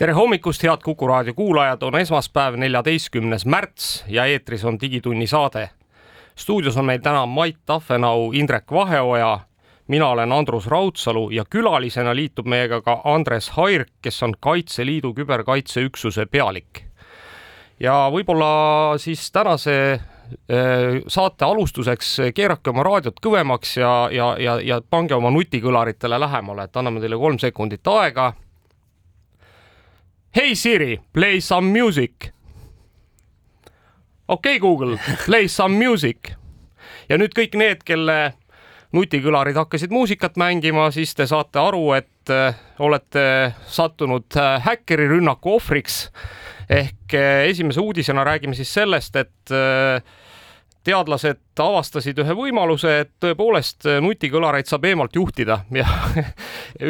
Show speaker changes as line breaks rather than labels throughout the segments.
Tere hommikust, head Kuku raadio kuulajad, on esmaspäev, neljateistkümnes märts ja eetris on Digitunni saade. stuudios on meil täna Mait Tafenau, Indrek Vaheoja, mina olen Andrus Raudsalu ja külalisena liitub meiega ka Andres Hairk, kes on Kaitseliidu küberkaitseüksuse pealik. ja võib-olla siis tänase äh, saate alustuseks keerake oma raadiot kõvemaks ja, ja, ja, ja pange oma nutikõlaritele lähemale, et anname teile kolm sekundit aega Hey Siri, play some music. okei okay, Google, play some music. ja nüüd kõik need, kelle nutikõlarid hakkasid muusikat mängima, siis te saate aru, et äh, olete sattunud äh, häkkerirünnaku ohvriks. ehk äh, esimese uudisena räägime siis sellest, et teadlased avastasid ühe võimaluse, et tõepoolest nutikõlareid saab eemalt juhtida ja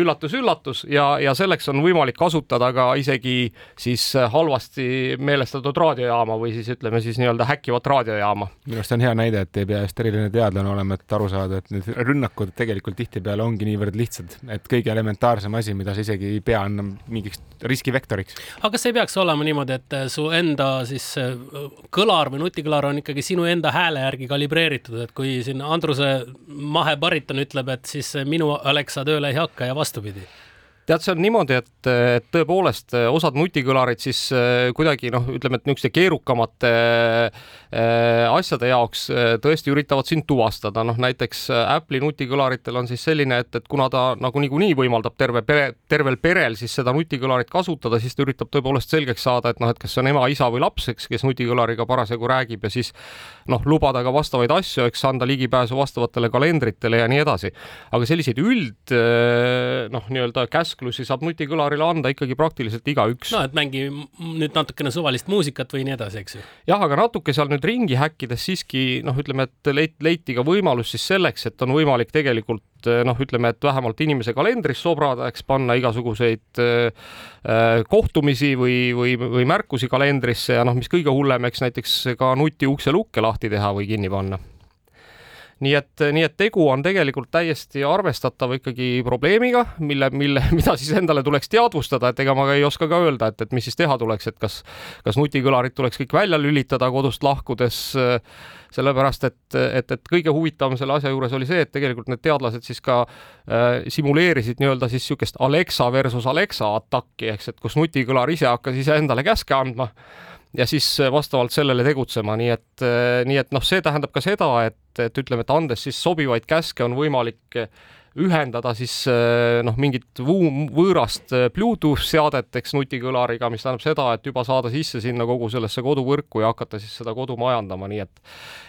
üllatus-üllatus ja, ja selleks on võimalik kasutada ka isegi siis halvasti meelestatud raadiojaama või siis ütleme siis nii-öelda häkkivat raadiojaama.
minu arust on hea näide, et ei pea just eriline teadlane olema, et aru saada, et need rünnakud tegelikult tihtipeale ongi niivõrd lihtsad, et kõige elementaarsem asi, mida sa isegi ei pea andma mingiks riskivektoriks.
aga kas ei peaks olema niimoodi, et su enda siis kõlar või nutikõlar on ikkagi sinu enda hääle järgi kalibreeritud? et kui siin Andruse mahebariton ütleb, et siis minu Alexa tööle ei hakka ja vastupidi
tead, see on niimoodi, et, et tõepoolest eh, osad nutikõlarid siis eh, kuidagi noh, ütleme, et niisuguste keerukamate äh, asjade jaoks tõesti üritavad sind tuvastada, noh näiteks Apple'i nutikõlaritel on siis selline, et, et kuna ta nagu niikuinii võimaldab terve pere, tervel perel siis seda nutikõlarit kasutada, siis ta üritab tõepoolest selgeks saada, et noh, et kas see on ema, isa või laps, eks, kes nutikõlariga parasjagu räägib ja siis noh, lubada ka vastavaid asju, eks anda ligipääsu vastavatele kalendritele ja nii edasi. aga selliseid üld noh, nii-öelda käsk käsklusi saab nutikõlarile anda ikkagi praktiliselt igaüks.
no et mängi nüüd natukene suvalist muusikat või nii edasi, eks ju.
jah, aga natuke seal nüüd ringi häkkides siiski noh, ütleme, et leiti, leiti ka võimalus siis selleks, et on võimalik tegelikult noh, ütleme, et vähemalt inimese kalendris sobrada, eks panna igasuguseid äh, kohtumisi või, või, või märkusi kalendrisse ja noh, mis kõige hullem, eks näiteks ka nutiukse lukke lahti teha või kinni panna nii et, nii et tegu on tegelikult täiesti arvestatava ikkagi probleemiga, mille, mille, mida siis endale tuleks teadvustada, et ega ma ei oska ka öelda, et, et mis siis teha tuleks, et kas, kas nutikõlarid tuleks kõik välja lülitada kodust lahkudes, sellepärast et, et, et kõige huvitavam selle asja juures oli see, et tegelikult need teadlased siis ka äh, simuleerisid nii-öelda siis niisugust Alexa versus Alexa atakki, ehk et kus nutikõlar ise hakkas iseendale käske andma ja siis äh, vastavalt sellele tegutsema, nii et, äh, nii et noh, see tähendab ka seda, et, et ütleme, et andes siis sobivaid käske, on võimalik äh, ühendada siis noh, mingit võõrast Bluetooth seadet, eks nutikõlariga, mis tähendab seda, et juba saada sisse sinna kogu sellesse koduvõrku ja hakata siis seda kodu majandama, nii et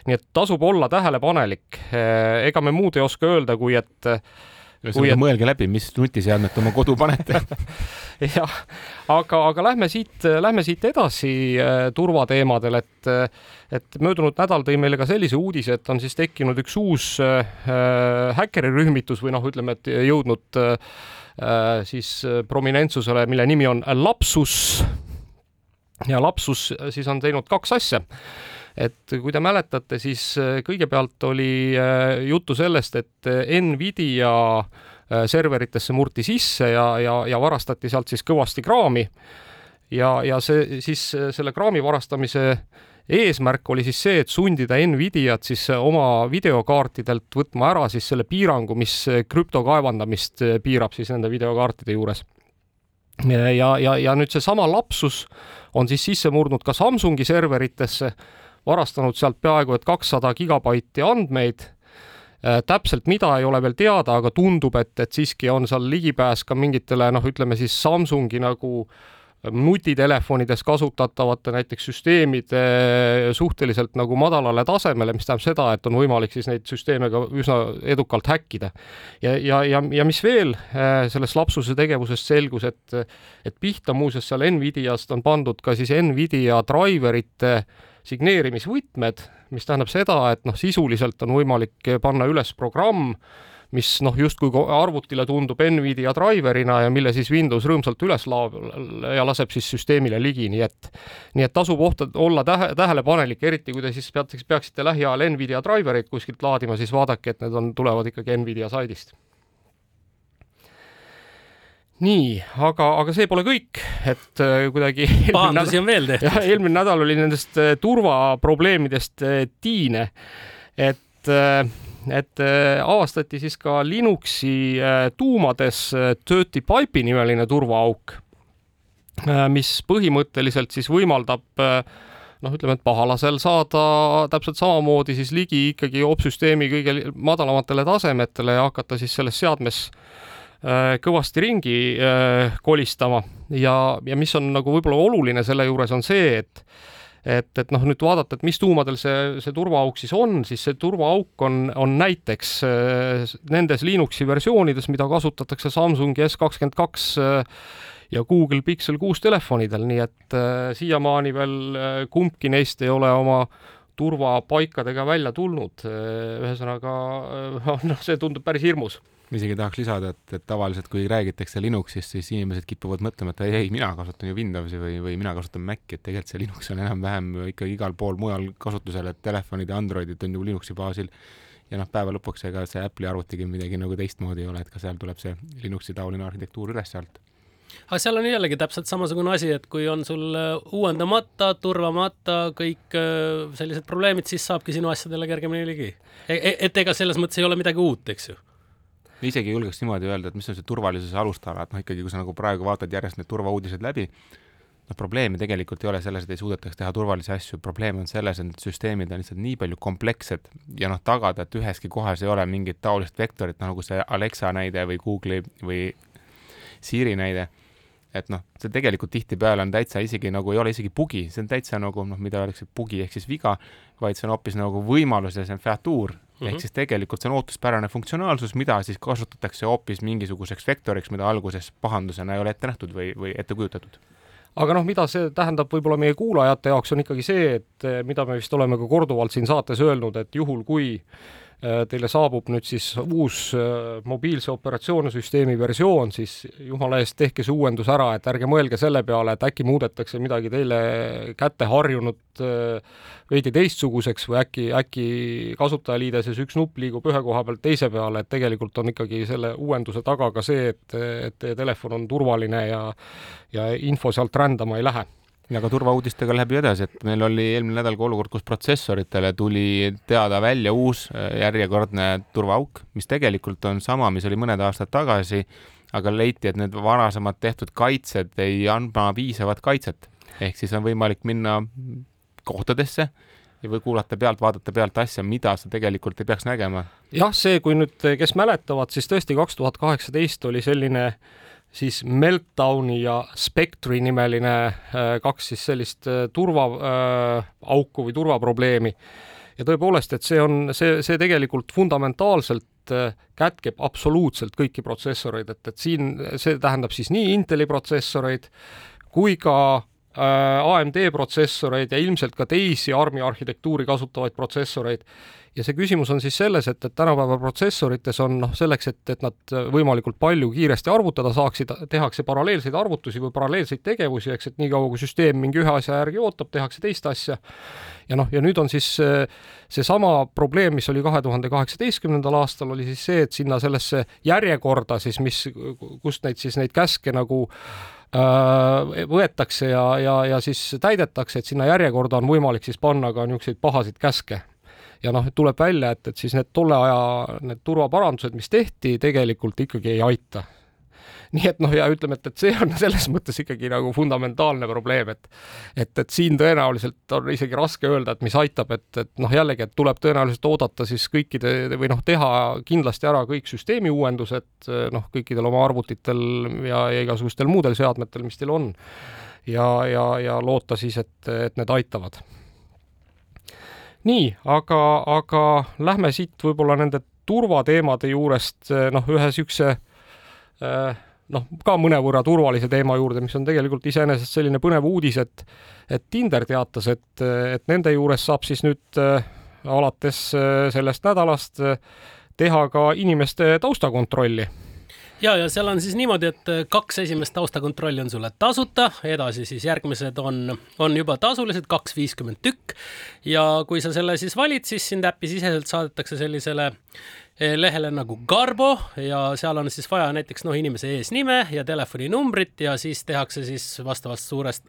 nii et tasub olla tähelepanelik. ega me muud ei oska öelda, kui et
ühesõnaga et... mõelge läbi, mis nutiseadmet oma kodu panete
jah, aga, aga lähme siit, lähme siit edasi äh, turvateemadel, et et möödunud nädal tõi meile ka sellise uudise, et on siis tekkinud üks uus äh, häkkerirühmitus või noh, ütleme, et jõudnud äh, siis prominentsusele, mille nimi on Lapsus. ja Lapsus siis on teinud kaks asja et kui te mäletate, siis äh, kõigepealt oli äh, juttu sellest, et äh, Nvidia serveritesse murti sisse ja, ja, ja varastati sealt siis kõvasti kraami. ja, ja see siis selle kraami varastamise eesmärk oli siis see, et sundida Nvidiat siis oma videokaartidelt võtma ära siis selle piirangu, mis krüptokaevandamist piirab siis nende videokaartide juures. ja, ja, ja nüüd seesama lapsus on siis sisse murdnud ka Samsungi serveritesse varastanud sealt peaaegu et kakssada gigabaiti andmeid. Äh, täpselt mida ei ole veel teada, aga tundub, et, et siiski on seal ligipääs ka mingitele noh, ütleme siis Samsungi nagu nutitelefonides kasutatavate näiteks süsteemide suhteliselt nagu madalale tasemele, mis tähendab seda, et on võimalik siis neid süsteeme ka üsna edukalt häkkida. ja, ja, ja, ja mis veel sellest lapsuse tegevusest selgus, et, et pihta muuseas seal Nvidiast on pandud ka siis Nvidia driverite signeerimisvõtmed, mis tähendab seda, et noh, sisuliselt on võimalik panna üles programm, mis noh, justkui arvutile tundub Nvidia driverina ja mille siis Windows rõõmsalt üles laob ja laseb siis süsteemile ligi, nii et nii et tasub ohta, olla tähe, tähelepanelik, eriti kui te siis peate, peaksite lähiajal Nvidia drivereid kuskilt laadima, siis vaadake, et need on, tulevad ikkagi Nvidia saidist nii, aga, aga see pole kõik, et äh, kuidagi
pahandusi on veel tehtud.
eelmine nädal oli nendest äh, turvaprobleemidest äh, tiine, et äh, et äh, avastati siis ka Linuxi äh, tuumades äh, Dirty Pipe'i nimeline turvaauk, mis põhimõtteliselt siis võimaldab noh, ütleme, et pahalasel saada täpselt samamoodi siis ligi ikkagi opsüsteemi kõige madalamatele tasemetele ja hakata siis selles seadmes kõvasti ringi kolistama. Ja, ja mis on nagu võib-olla oluline selle juures on see, et et, et noh, nüüd vaadata, et mis tuumadel see, see turvaauk siis on, siis see turvaauk on, on näiteks äh, nendes Linuxi versioonides, mida kasutatakse Samsungi S kakskümmend kaks äh, ja Google Pixel kuus telefonidel, nii et äh, siiamaani veel äh, kumbki neist ei ole oma turvapaikadega välja tulnud. Äh, ühesõnaga äh, noh, see tundub päris hirmus
ma isegi tahaks lisada, et, et tavaliselt, kui räägitakse Linuxist, siis inimesed kipuvad mõtlema, et ei, ei, mina kasutan ju Windowsi või, või mina kasutan Maci, et tegelikult see Linux on enam-vähem ikkagi igal pool mujal kasutusel, et telefonid ja Androidid on ju Linuxi baasil. ja noh, päeva lõpuks ega see Apple'i arvutigi midagi nagu teistmoodi ei ole, et ka seal tuleb see Linuxi taoline arhitektuur üles sealt
aga seal on jällegi täpselt samasugune asi, et kui on sul äh, uuendamata, turvamata kõik äh, sellised probleemid, siis saabki sinu asjadele kergemini ligi. E-, e-, et ega selles mõttes ei ole midagi uut, eks ju.
Isegi julgeks niimoodi öelda, et mis on see turvalisuse alustala, et noh, ikkagi kui sa nagu praegu vaatad järjest need turvauudised läbi, noh, probleemi tegelikult ei ole selles, et ei suudetaks teha turvalisi asju, probleem on selles, et need süsteemid on lihtsalt nii palju komplekssed ja noh, tagada, et üheski kohas ei ole mingit taolist vektorit, noh nagu see Alexa näide või Google'i või Siri näide, et noh, see tegelikult tihtipeale on täitsa isegi nagu ei ole isegi bugi, see on täitsa nagu noh, mida öeldakse bugi ehk siis viga, vaid see on hoopis nagu võimalus ja see on featuur, mm -hmm. ehk siis tegelikult see on ootuspärane funktsionaalsus, mida siis kasutatakse hoopis mingisuguseks vektoriks, mida alguses pahandusena ei ole ette nähtud või, või ette kujutatud
aga noh, mida see tähendab võib-olla meie kuulajate jaoks, on ikkagi see, et mida me vist oleme ka korduvalt siin saates öelnud, et juhul, kui teile saabub nüüd siis uus äh, mobiilse operatsioonisüsteemi versioon, siis jumala eest tehke see uuendus ära, et ärge mõelge selle peale, et äkki muudetakse midagi teile kätte harjunud äh, veidi teistsuguseks või äkki, äkki kasutajaliideses üks nupp liigub ühe koha pealt teise peale, et tegelikult on ikkagi selle uuenduse taga ka see, et, et teie telefon on turvaline ja ja info sealt rändama ei lähe
ja ka turvauudistega läheb ju edasi, et meil oli eelmine nädal ka olukord, kus protsessoritele tuli teada välja uus äh, järjekordne turvaauk, mis tegelikult on sama, mis oli mõned aastad tagasi, aga leiti, et need varasemad tehtud kaitsed ei anna piisavat kaitset. ehk siis on võimalik minna kohtadesse või kuulata pealt, vaadata pealt asja, mida sa tegelikult ei peaks nägema.
jah, see, kui nüüd, kes mäletavad, siis tõesti kaks tuhat kaheksateist oli selline äh, siis Meltdowni ja Spectri nimeline äh, kaks siis sellist äh, turvaauku äh, või turvaprobleemi. ja tõepoolest, et see on, see, see tegelikult fundamentaalselt kätkeb absoluutselt kõiki protsessoreid, et, et siin see tähendab siis nii Inteli protsessoreid kui ka AMD protsessoreid ja ilmselt ka teisi ARM-i arhitektuuri kasutavaid protsessoreid ja see küsimus on siis selles, et, et tänapäeva protsessorites on noh, selleks, et, et nad võimalikult palju kiiresti arvutada saaksid, tehakse paralleelseid arvutusi või paralleelseid tegevusi, eks, et niikaua, kui süsteem mingi ühe asja järgi ootab, tehakse teist asja. ja noh, ja nüüd on siis seesama probleem, mis oli kahe tuhande kaheksateistkümnendal aastal, oli siis see, et sinna sellesse järjekorda siis, mis, kust neid siis neid käske nagu äh, võetakse ja, ja, ja siis täidetakse, et sinna järjekorda on võimalik siis panna ka niisuguseid pahasid käske. Ja noh, tuleb välja, et, et siis need tolle aja need turvaparandused, mis tehti, tegelikult ikkagi ei aita nii et noh, ja ütleme, et, et see on selles mõttes ikkagi nagu fundamentaalne probleem, et et, et siin tõenäoliselt on isegi raske öelda, et mis aitab, et, et noh, jällegi, et tuleb tõenäoliselt oodata siis kõikide või noh, teha kindlasti ära kõik süsteemi uuendused noh, kõikidel oma arvutitel ja, ja igasugustel muudel seadmetel, mis teil on ja, ja, ja loota siis, et, et need aitavad. nii, aga, aga lähme siit võib-olla nende turvateemade juurest noh, ühe niisuguse noh, ka mõnevõrra turvalise teema juurde, mis on tegelikult iseenesest selline põnev uudis, et et Tinder teatas, et, et nende juures saab siis nüüd äh, alates äh, sellest nädalast äh, teha ka inimeste taustakontrolli
ja, ja seal on siis niimoodi, et kaks esimest taustakontrolli on sulle tasuta, edasi siis järgmised on, on juba tasulised, kaks viiskümmend tükk. ja kui sa selle siis valid, siis sind äpisiseselt saadetakse sellisele Eh, lehele nagu Garbo ja seal on siis vaja näiteks noh, inimese eesnime ja telefoninumbrit ja siis tehakse siis vastavast suurest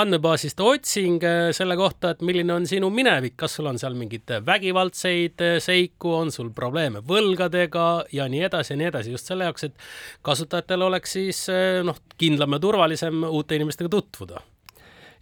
andmebaasist otsing eh, selle kohta, et milline on sinu minevik, kas sul on seal mingeid vägivaldseid eh, seiku, on sul probleeme võlgadega ja nii edasi ja nii edasi, just selle jaoks, et kasutajatel oleks siis noh, kindlam ja turvalisem uute inimestega tutvuda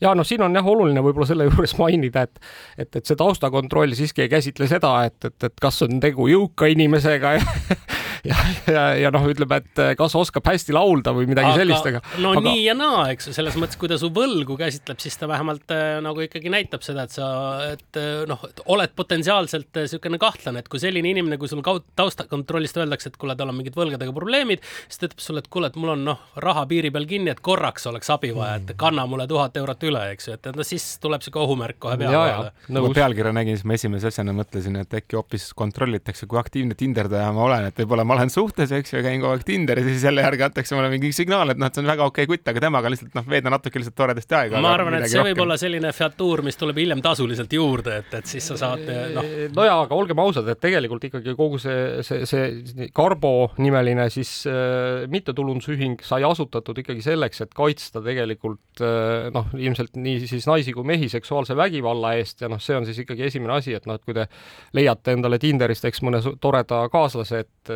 ja noh, siin on jah oluline võib-olla selle juures mainida, et et, et see taustakontroll siiski ei käsitle seda, et, et, et kas on tegu jõuka inimesega ja ja, ja, ja noh, ütleme, et kas oskab hästi laulda või midagi aga, sellist, aga.
no aga... nii ja naa, eks ju, selles mõttes, kui ta su võlgu käsitleb, siis ta vähemalt äh, nagu ikkagi näitab seda, et sa, et äh, noh, oled potentsiaalselt niisugune kahtlane, et kui selline inimene, kui sul taustakontrollist öeldakse, et kuule, tal on mingid võlgadega probleemid, siis ta ütleb sulle, et kuule, et mul on noh, raha piiri peal kinni, et korraks oleks abi vaja, et kanna mulle tuhat eurot üle, eks ju, et no siis tuleb sihuke ohumärk kohe peale.
kui ma pealkirja nägin, siis ma esimese asjana mõtlesin, et äkki hoopis kontrollitakse, kui aktiivne tinderdaja ma olen, et võib-olla ma olen suhtes, eks ju, käin kogu aeg Tinderis ja siis jälle järgi antakse mulle mingi signaal, et noh, et see on väga okei okay kutt, aga temaga lihtsalt noh, veeda natuke lihtsalt toredasti aega.
ma arvan, et see võib olla selline featuur, mis tuleb hiljem tasuliselt juurde, et, et siis sa saad noh.
no jaa, aga olgem ausad, et tegelikult ikkagi kogu see, see, see Carbo nimeline siis äh, mittetulundusühing sai asutatud ikkagi selleks, et kaitsta tegelikult äh, noh, ilmselt nii siis naisi kui mehi seksuaalse vägivalla eest ja noh, see on siis ikkagi esimene asi, et noh, et kui te leiate endale Tinderist eks mõne toreda kaaslase, et,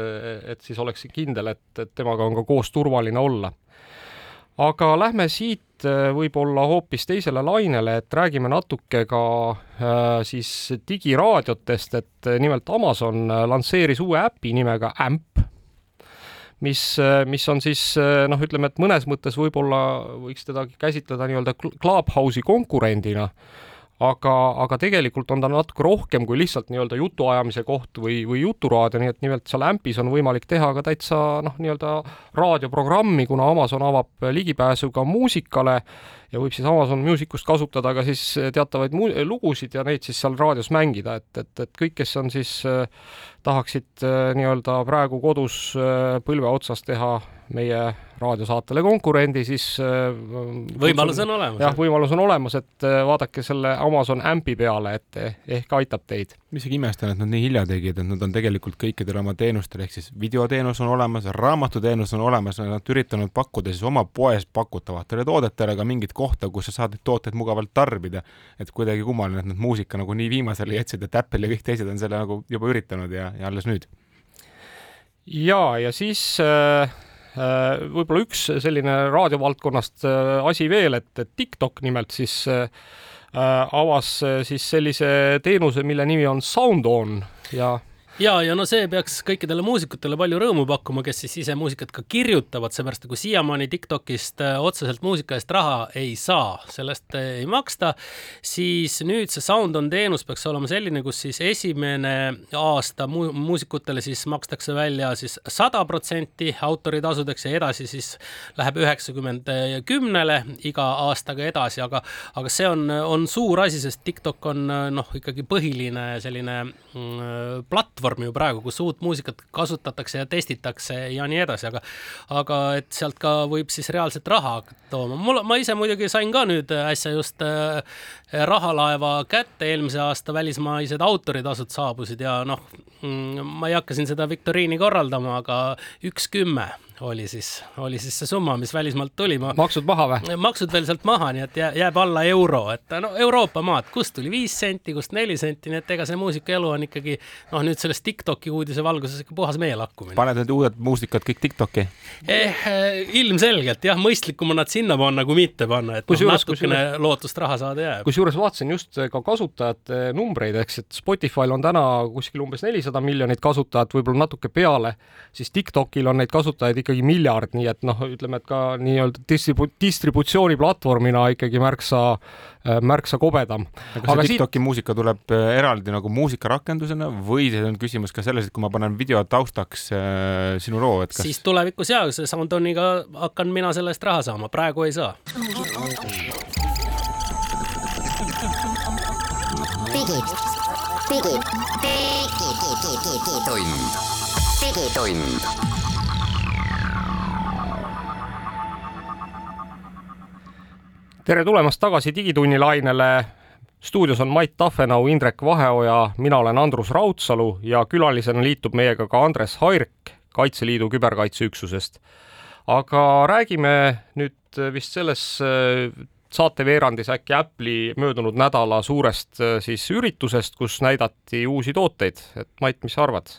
et siis oleks kindel, et, et temaga on ka koos turvaline olla. aga lähme siit äh, võib-olla hoopis teisele lainele, et räägime natuke ka äh, siis digiraadiotest, et äh, nimelt Amazon lansseeris uue äpi nimega Amp mis, mis on siis noh, ütleme, et mõnes mõttes võib-olla võiks teda käsitleda nii-öelda Clubhouse'i konkurendina aga, aga tegelikult on ta natuke rohkem kui lihtsalt nii-öelda jutuajamise koht või, või juturaadio, nii et nimelt seal ämpis on võimalik teha ka täitsa noh, nii-öelda raadioprogrammi, kuna Amazon avab ligipääsu ka muusikale ja võib siis Amazon Musicust kasutada ka siis teatavaid lugusid ja neid siis seal raadios mängida, et, et, et kõik, kes on siis äh, tahaksid äh, nii-öelda praegu kodus äh, põlve otsas teha meie raadiosaatele konkurendi, siis äh,
võimalus on olemas.
jah, võimalus on olemas, et äh, vaadake selle Amazon ämpi peale, et ehk aitab teid.
ma isegi imestan, et nad nii hilja tegid, et nad on tegelikult kõikidel oma teenustel, ehk siis videoteenus on olemas, raamatuteenus on olemas, nad üritanud pakkuda siis oma poes pakutavatele toodetele ka mingit kohta, kus sa saad neid tooteid mugavalt tarbida. et kuidagi kummaline, et nad muusika nagu nii viimasele jätsid, et Apple ja kõik teised on selle nagu juba üritanud ja, ja alles nüüd.
ja, ja siis Äh, võib-olla üks selline raadiovaldkonnast äh, asi veel, et, et TikTok nimelt siis äh, avas siis sellise teenuse, mille nimi on SoundOn ja
ja, ja no see peaks kõikidele muusikutele palju rõõmu pakkuma, kes siis ise muusikat ka kirjutavad, seepärast kui siiamaani Tiktokist äh, otseselt muusika eest raha ei saa, sellest äh, ei maksta, siis nüüd see Sound on teenus peaks olema selline, kus siis esimene aasta mu muusikutele siis makstakse välja siis sada protsenti autoritasudeks ja edasi siis läheb üheksakümmend kümnele iga aastaga edasi, aga, aga see on, on suur asi, sest TikTok on noh, ikkagi põhiline selline mm, platvorm, platvorm ju praegu, kus uut muusikat kasutatakse ja testitakse ja nii edasi, aga aga et sealt ka võib siis reaalselt raha tooma. mul, ma ise muidugi sain ka nüüd äsja just äh, rahalaeva kätte, eelmise aasta välismaised autoritasud saabusid ja noh, ma ei hakka siin seda viktoriini korraldama, aga üks kümme oli siis, oli siis see summa, mis välismaalt tuli.
maksud maha või?
maksud veel sealt maha, nii et jääb alla euro, et no Euroopa maad, kust tuli viis senti, kust neli senti, nii et ega see muusikaelu on ikkagi noh, nüüd selles Tiktoki uudise valguses ikka puhas meelakkumine.
paned need uued muusikad kõik Tiktoki
eh,? ilmselgelt jah, mõistlikum on nad sinna panna kui mitte panna, et kus noh, natukene kus lootust raha saada jääb.
kusjuures vaatasin just ka kasutajate numbreid, eks, et Spotify'l on täna kuskil umbes nelisada miljonit kasutajat, võib-olla natuke peale, siis Tiktokil on neid kasutajaid ikkagi miljard, nii et noh, ütleme, et ka nii-öelda distribu-, distributsiooniplatvormina ikkagi märksa, märksa kobedam.
kas see TikToki siit... muusika tuleb eraldi nagu muusikarakendusena või see on küsimus ka selles, et kui ma panen video taustaks äh, sinu loo, et
kas siis tulevikus jaa, see Soundoniga hakkan mina selle eest raha saama, praegu ei saa.
digid, digid, digitund, digitund.
tere tulemast tagasi Digitunni lainele. stuudios on Mait Tafenau, Indrek Vaheoja, mina olen Andrus Raudsalu ja külalisena liitub meiega ka Andres Hairk Kaitseliidu küberkaitseüksusest. aga räägime nüüd vist selles saateveerandis äkki Apple'i möödunud nädala suurest äh, siis üritusest, kus näidati uusi tooteid, et Mait, mis sa arvad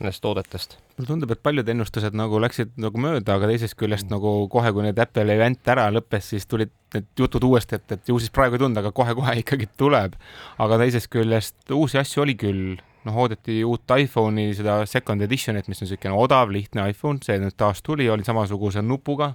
nendest toodetest?
mulle tundub, et paljud ennustused nagu läksid nagu mööda, aga teisest küljest mm. nagu kohe, kui need Apple event ära lõppes, siis tulid need jutud uuesti, et, et ju siis praegu ei tunda, aga kohe-kohe ikkagi tuleb. aga teisest küljest uusi asju oli küll, noh, oodati uut iPhone'i, seda second edition'it, mis on niisugune odav, lihtne iPhone, see nüüd taas tuli, oli samasuguse nupuga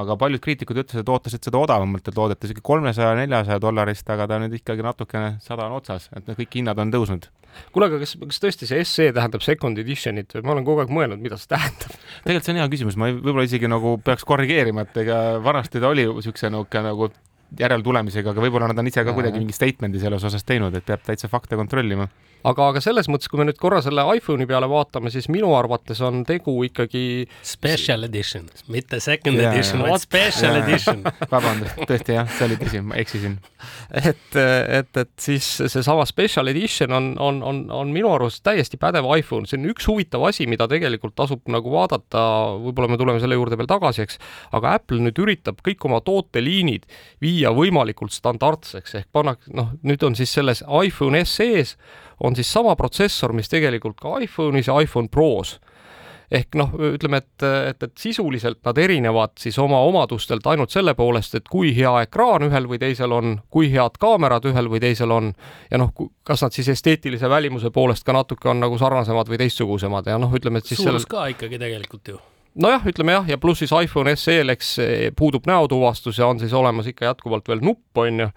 aga paljud kriitikud ütlesid, et ootasid seda odavamalt, et loodeti isegi kolmesaja, neljasaja dollarist, aga ta nüüd ikkagi natukene sada on otsas, et need kõik hinnad on tõusnud.
kuule, aga kas, kas tõesti see SE tähendab second edition'it ma olen kogu aeg mõelnud, mida see tähendab?
tegelikult see on hea küsimus, ma võib-olla isegi nagu peaks korrigeerima, et ega vanasti ta oli niisuguse niisugune nagu järeltulemisega, aga võib-olla nad on ise ka kuidagi mingi statement'i selles osas teinud, et peab täitsa fakte kontrollima.
Aga, aga selles mõttes, kui me nüüd korra selle iPhone'i peale vaatame, siis minu arvates on tegu ikkagi
Special edition, mitte second yeah, edition, vaid special yeah. edition.
Vabandust, tõesti jah, see oli tõsi, ma eksisin.
et, et, et siis seesama special edition on, on, on, on minu arust täiesti pädev iPhone, see on üks huvitav asi, mida tegelikult tasub nagu vaadata, võib-olla me tuleme selle juurde veel tagasi, eks, aga Apple nüüd üritab kõik oma tooteliinid viia võimalikult standardseks ehk panna, noh, nüüd on siis selles iPhone SE-s on siis sama protsessor, mis tegelikult ka iPhone'is ja iPhone Pros. Ehk noh, ütleme, et, et, et sisuliselt nad erinevad siis oma omadustelt ainult selle poolest, et kui hea ekraan ühel või teisel on, kui head kaamerad ühel või teisel on ja noh, kas nad siis esteetilise välimuse poolest ka natuke on nagu sarnasemad või teistsugusemad ja noh, ütleme, et siis
suurus sellel... ka ikkagi tegelikult ju
nojah, ütleme jah, ja pluss siis iPhone SE-l, eks puudub näotuvastus ja on siis olemas ikka jätkuvalt veel nupp, on ju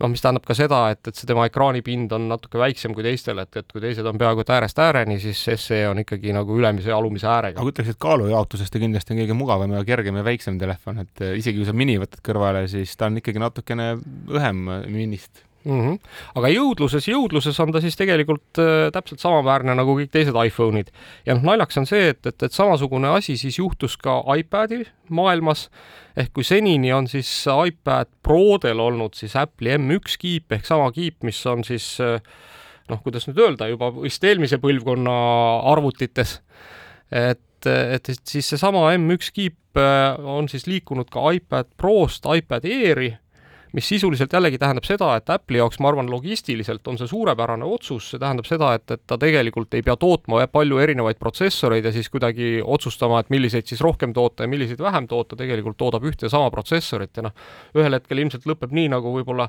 noh, mis tähendab ka seda, et, et see tema ekraanipind on natuke väiksem kui teistel, et, et kui teised on peaaegu et äärest ääreni, siis SE on ikkagi nagu ülemise ja alumise äärega.
aga ütleks, et kaalujaotusest ta kindlasti on kõige mugavam ja kergem ja väiksem telefon, et eh, isegi kui sa mini võtad kõrvale, siis ta on ikkagi natukene õhem minist
mm. -hmm. aga jõudluses, jõudluses on ta siis tegelikult äh, täpselt samaväärne nagu kõik teised iPhone'id ja noh, naljaks on see, et, et, et samasugune asi siis juhtus ka iPad'i maailmas ehk kui senini on siis iPad Prodel olnud siis Apple'i M1 kiip ehk sama kiip, mis on siis äh, noh, kuidas nüüd öelda, juba vist eelmise põlvkonna arvutites, et et, et siis seesama M1 kiip äh, on siis liikunud ka iPad Prost iPad Airi mis sisuliselt jällegi tähendab seda, et Apple'i jaoks, ma arvan, logistiliselt on see suurepärane otsus, see tähendab seda, et, et ta tegelikult ei pea tootma palju erinevaid protsessoreid ja siis kuidagi otsustama, et milliseid siis rohkem toota ja milliseid vähem toota, tegelikult toodab ühte ja sama protsessorit ja noh, ühel hetkel ilmselt lõpeb nii, nagu võib-olla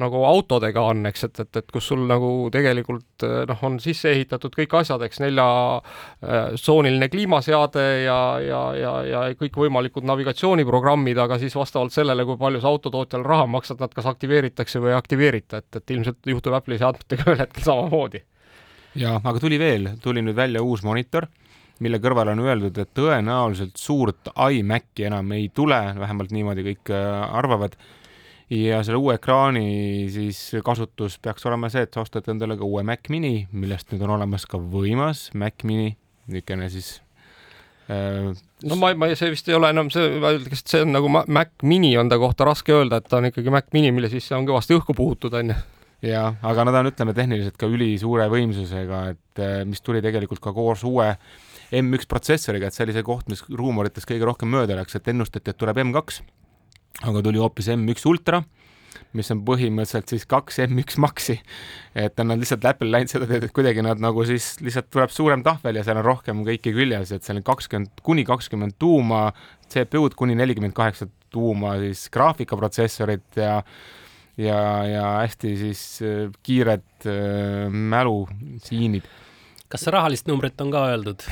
nagu autodega on, eks, et, et, et kus sul nagu tegelikult noh, on sisse ehitatud kõik asjad, eks, neljatsooniline äh, kliimaseade ja, ja, ja, ja kõikvõimalikud navigatsiooniprogrammid, aga siis vastavalt sellele, kui palju see autotootjal raha maksab, nad kas aktiveeritakse või ei aktiveerita, et, et ilmselt juhtub Apple'i seadmetega ühel hetkel samamoodi.
jaa, aga tuli veel, tuli nüüd välja uus monitor mille kõrvale on öeldud, et tõenäoliselt suurt iMaci enam ei tule, vähemalt niimoodi kõik äh, arvavad ja selle uue ekraani siis kasutus peaks olema see, et sa ostad endale ka uue Mac mini, millest nüüd on olemas ka võimas Mac mini, niisugune siis
äh, no ma, ma, see vist ei ole enam see, kas see on nagu Mac mini on ta kohta raske öelda, et ta on ikkagi Mac mini, mille sisse on kõvasti õhku puhutud, on ju.
jah, aga nad on, ütleme tehniliselt ka ülisuure võimsusega, et äh, mis tuli tegelikult ka koos uue M1 protsessoriga, et see oli see koht, mis ruumorites kõige rohkem mööda läks, et ennustati, et tuleb M2 aga tuli hoopis M1 Ultra, mis on põhimõtteliselt siis kaks M1 Maxi. et nad lihtsalt Apple läinud seda teed, et kuidagi nad nagu siis lihtsalt tuleb suurem tahvel ja seal on rohkem kõike küljes, et seal on kakskümmend, kuni kakskümmend tuuma CPU-d, kuni nelikümmend kaheksa tuuma siis graafikaprotsessorit ja ja, ja hästi siis äh, kiired äh, mälusiinid.
kas rahalist numbrit on ka öeldud?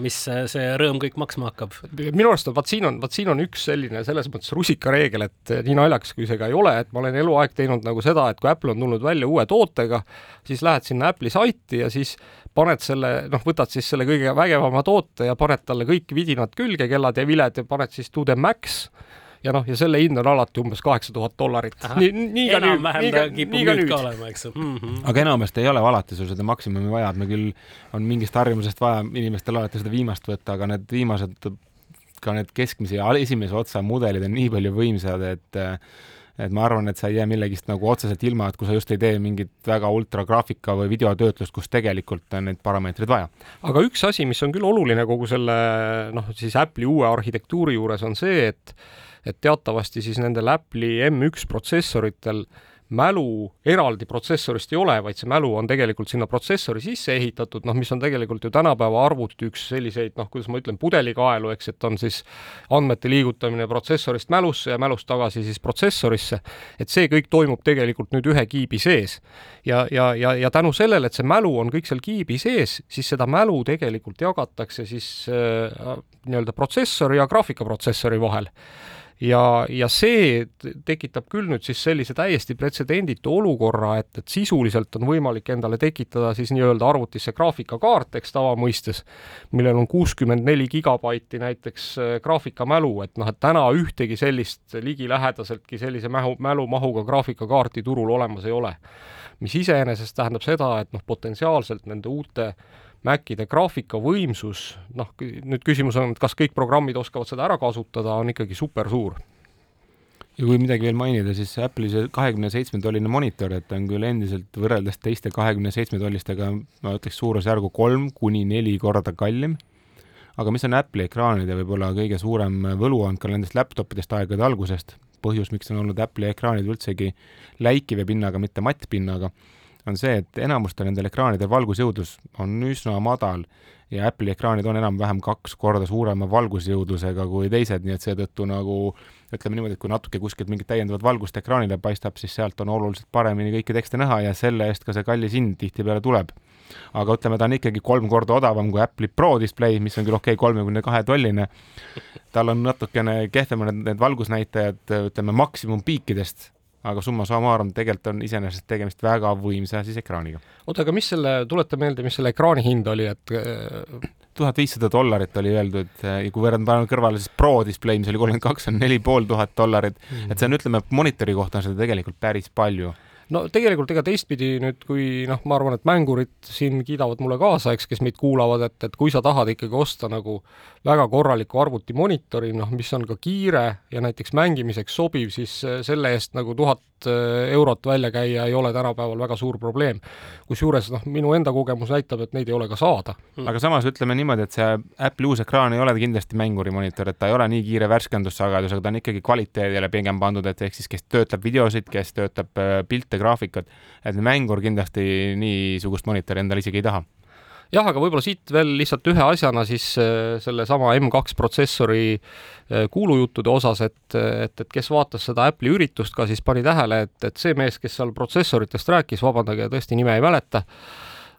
Mis see, rõõm kõik maksma hakkab?
minu arust on, vaat siin on, vaat siin on üks selline selles mõttes rusikareegel, et nii naljakas kui see ka ei ole, et ma olen eluaeg teinud nagu seda, et kui Apple on tulnud välja uue tootega, siis lähed sinna Apple'i saiti ja siis paned selle, noh, võtad siis selle kõige vägevama toote ja paned talle kõik vidinad külge, kellad ja viled ja paned siis to the max ja noh, ja selle hind on alati umbes kaheksa tuhat dollarit.
nii, nii ka nüüd, nii ka, nii ka nüüd ka olema, eks ju. Mm -hmm..
aga enamasti ei ole alati sul seda maksimumi vaja, et me küll, on mingist harjumusest vaja inimestel alati seda viimast võtta, aga need viimased, ka need keskmise ja esimese otsa mudelid on nii palju võimsad, et et ma arvan, et sa ei jää millegist nagu otseselt ilma, et kui sa just ei tee mingit väga ultragraafika või videotöötlust, kus tegelikult on neid parameetreid vaja.
aga üks asi, mis on küll oluline kogu selle noh, siis Apple'i uue arhitektuuri juures on see, et et teatavasti siis nendel Apple'i M1 protsessoritel mälu eraldi protsessorist ei ole, vaid see mälu on tegelikult sinna protsessori sisse ehitatud, noh, mis on tegelikult ju tänapäeva arvuti üks selliseid noh, kuidas ma ütlen, pudelikaelu, eks, et on siis andmete liigutamine protsessorist mälusse ja mälust tagasi siis protsessorisse. et see kõik toimub tegelikult nüüd ühe kiibi sees. ja, ja, ja, ja tänu sellele, et see mälu on kõik seal kiibi sees, siis seda mälu tegelikult jagatakse siis äh, nii-öelda protsessori ja graafikaprotsessori vahel ja, ja see tekitab küll nüüd siis sellise täiesti pretsedenditu olukorra, et, et sisuliselt on võimalik endale tekitada siis nii-öelda arvutisse graafikakaart, eks tavamõistes, millel on kuuskümmend neli gigabaiti näiteks äh, graafikamälu, et noh, et täna ühtegi sellist ligilähedaseltki sellise mähu, mälumahuga graafikakaarti turul olemas ei ole. mis iseenesest tähendab seda, et noh, potentsiaalselt nende uute Macide graafikavõimsus, noh, nüüd küsimus on, et kas kõik programmid oskavad seda ära kasutada, on ikkagi super suur.
ja kui midagi veel mainida, siis Apple'i see kahekümne seitsme tolline monitor, et ta on küll endiselt võrreldes teiste kahekümne seitsme tollistega, ma ütleks suurusjärgu kolm kuni neli korda kallim. aga mis on Apple'i ekraanide võib-olla kõige suurem võlu olnud ka nendest laptopidest aegade algusest, põhjus, miks on olnud Apple'i ekraanid üldsegi läikiva pinnaga, mitte mattpinnaga on see, et enamustel nendel ekraanidel valgusjõudlus on üsna madal ja Apple'i ekraanid on enam-vähem kaks korda suurema valgusjõudlusega kui teised, nii et seetõttu nagu ütleme niimoodi, et kui natuke kuskilt mingit täiendavat valgust ekraanile paistab, siis sealt on oluliselt paremini kõiki tekste näha ja selle eest ka see kallis hind tihtipeale tuleb. aga ütleme, ta on ikkagi kolm korda odavam kui Apple'i Pro display, mis on küll okei okay,, kolmekümne kahe tolline. tal on natukene kehvemad need valgusnäitajad, ütleme maksimumpiikidest aga summa summarum tegelikult on iseenesest tegemist väga võimsa siis ekraaniga.
oota, aga mis selle, tuleta meelde, mis selle ekraani hind oli, et äh,
tuhat viissada dollarit oli öeldud ja kui võrrelda, paneme kõrvale siis Pro display, mis oli kolmkümmend kaks, on neli pool tuhat dollarit -hmm. et see on, ütleme, monitori kohta on seda tegelikult päris palju
no tegelikult ega teistpidi nüüd, kui noh, ma arvan, et mängurid siin kiidavad mulle kaasa, eks, kes meid kuulavad, et, et kui sa tahad ikkagi osta nagu väga korraliku arvutimonitori, noh, mis on ka kiire ja näiteks mängimiseks sobiv, siis selle eest nagu tuhat äh, eurot välja käia ei ole tänapäeval väga suur probleem. kusjuures noh, minu enda kogemus näitab, et neid ei ole ka saada.
Mm.. aga samas ütleme niimoodi, et see Apple'i uus ekraan ei ole kindlasti mängurimonitor, et ta ei ole nii kiire värskendussagedusega, ta on ikkagi kvaliteedile pigem pandud, et ehk siis kes töötleb videosid, kes töötab äh, pilte, graafikat, et mängur kindlasti niisugust monitori endale isegi ei taha
jah, aga võib-olla siit veel lihtsalt ühe asjana siis äh, sellesama M2 protsessori äh, kuulujuttude osas, et, et, et kes vaatas seda Apple'i üritust ka, siis pani tähele, et, et see mees, kes seal protsessoritest rääkis, vabandage, tõesti nime ei mäleta,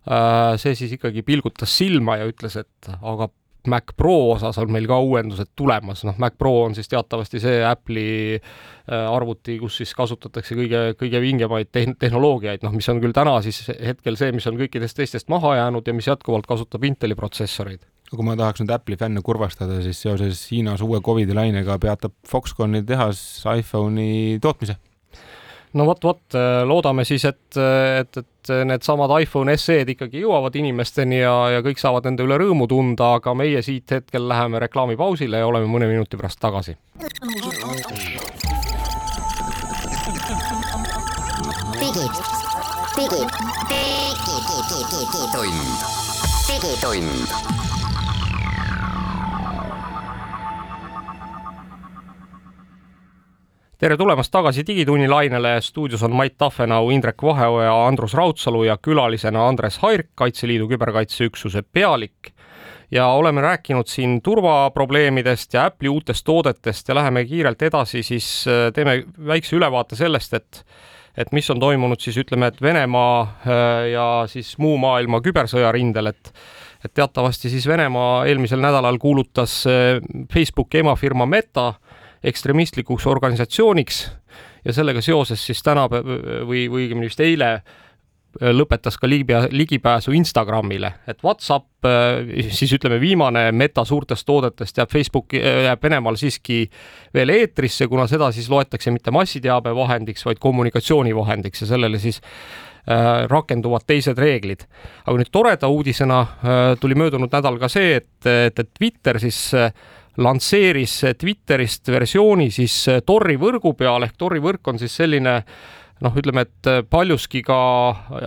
äh, see siis ikkagi pilgutas silma ja ütles, et aga Mac Pro osas on meil ka uuendused tulemas, noh, Mac Pro on siis teatavasti see Apple'i äh, arvuti, kus siis kasutatakse kõige, kõige vingemaid tehn-, tehnoloogiaid, noh, mis on küll täna siis hetkel see, mis on kõikidest teistest maha jäänud ja mis jätkuvalt kasutab Inteli protsessoreid.
Kui ma tahaks nüüd Apple'i fänne kurvastada, siis seoses Hiinas uue Covidi lainega peatab Foxconni tehas iPhone'i tootmise
no vot, vot loodame siis, et, et, et needsamad iPhone SE-d ikkagi jõuavad inimesteni ja, ja kõik saavad nende üle rõõmu tunda, aga meie siit hetkel läheme reklaamipausile ja oleme mõne minuti pärast tagasi.
digi, digi, digi, digi, digitund, digitund
tere tulemast tagasi Digitunni lainele, stuudios on Mait Tafenau, Indrek Vaheoja, Andrus Raudsalu ja külalisena Andres Hairk, Kaitseliidu küberkaitseüksuse pealik. ja oleme rääkinud siin turvaprobleemidest ja Apple'i uutest toodetest ja läheme kiirelt edasi, siis äh, teeme väikse ülevaate sellest, et et mis on toimunud siis ütleme, et Venemaa äh, ja siis muu maailma kübersõjarindel, et et teatavasti siis Venemaa eelmisel nädalal kuulutas äh, Facebooki emafirma Meta ekstremistlikuks organisatsiooniks ja sellega seoses siis täna või, või õigemini vist eile lõpetas ka ligi, ligipääsu Instagramile, et Whatsapp, siis ütleme, viimane meta suurtest toodetest jääb Facebooki, jääb Venemaal siiski veel eetrisse, kuna seda siis loetakse mitte massiteabevahendiks, vaid kommunikatsioonivahendiks ja sellele siis äh, rakenduvad teised reeglid. aga nüüd toreda uudisena äh, tuli möödunud nädal ka see, et, et, Twitter siis äh, lansseeris Twitterist versiooni siis Tori võrgu peal ehk Tori võrk on siis selline noh, ütleme, et paljuski ka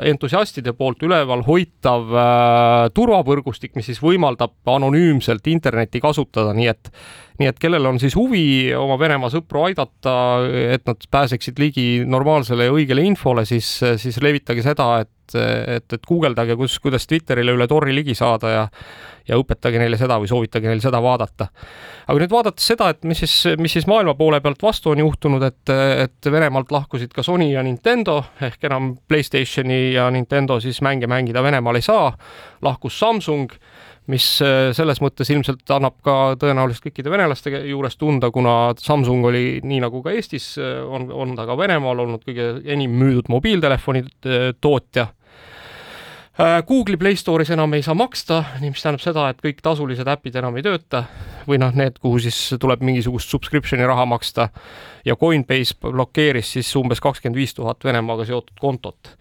entusiastide poolt üleval hoitav äh, turvavõrgustik, mis siis võimaldab anonüümselt internetti kasutada, nii et nii et kellel on siis huvi oma Venemaa sõpru aidata, et nad pääseksid ligi normaalsele ja õigele infole, siis, siis levitage seda, et et, et guugeldage, kus, kuidas Twitterile üle Tori ligi saada ja ja õpetage neile seda või soovitage neil seda vaadata. aga nüüd vaadates seda, et mis siis, mis siis maailma poole pealt vastu on juhtunud, et, et Venemaalt lahkusid ka Sony ja Nintendo ehk enam Playstationi ja Nintendo siis mänge mängida Venemaal ei saa, lahkus Samsung mis selles mõttes ilmselt annab ka tõenäoliselt kõikide venelaste juures tunda, kuna Samsung oli nii nagu ka Eestis, on, on ta ka Venemaal olnud kõige enim müüdud mobiiltelefoni tootja. Äh, Google'i Play Store'is enam ei saa maksta, mis tähendab seda, et kõik tasulised äpid enam ei tööta. Või noh, need, kuhu siis tuleb mingisugust subscription'i raha maksta. Ja Coinbase blokeeris siis umbes kakskümmend viis tuhat Venemaaga seotud kontot.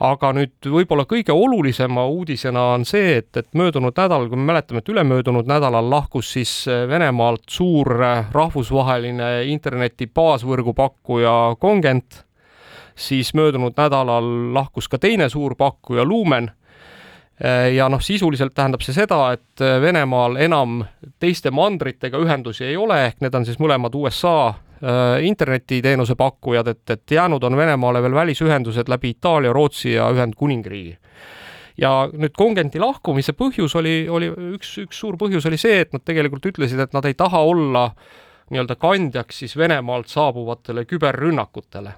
Aga nüüd võib-olla kõige olulisema uudisena on see, et, et möödunud nädalal, kui me mäletame, et ülemöödunud nädalal lahkus siis Venemaalt suur rahvusvaheline interneti baasvõrgu pakkuja Congent siis möödunud nädalal lahkus ka teine suur pakkuja Lumen. Ja noh, sisuliselt tähendab see seda, et Venemaal enam teiste mandritega ühendusi ei ole, ehk need on siis mõlemad USA äh, internetiteenuse pakkujad, et, et jäänud on Venemaale veel välisühendused läbi Itaalia, Rootsi ja Ühendkuningriigi. ja nüüd Congenti lahkumise põhjus oli, oli üks, üks suur põhjus oli see, et nad tegelikult ütlesid, et nad ei taha olla nii-öelda kandjaks siis Venemaalt saabuvatele küberrünnakutele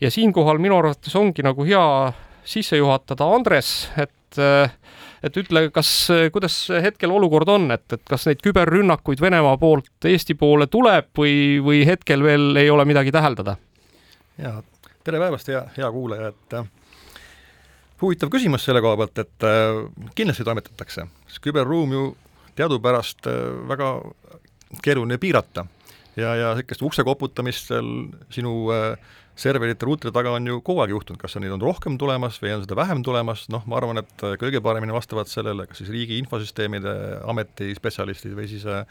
ja siinkohal minu arvates ongi nagu hea sisse juhatada Andres, et et ütle, kas, kuidas hetkel olukord on, et, et kas neid küberrünnakuid Venemaa poolt Eesti poole tuleb või, või hetkel veel ei ole midagi täheldada?
ja tere päevast, hea, hea kuulaja, et äh, huvitav küsimus selle koha pealt, et äh, kindlasti toimetatakse, sest küberruum ju teadupärast äh, väga keeruline piirata ja, ja niisugust ukse koputamist seal sinu äh, serverite ruutide taga on ju kogu aeg juhtunud, kas neid on rohkem tulemas või on seda vähem tulemas, noh, ma arvan, et kõige paremini vastavad sellele kas siis Riigi Infosüsteemide Ameti spetsialistid või siis äh,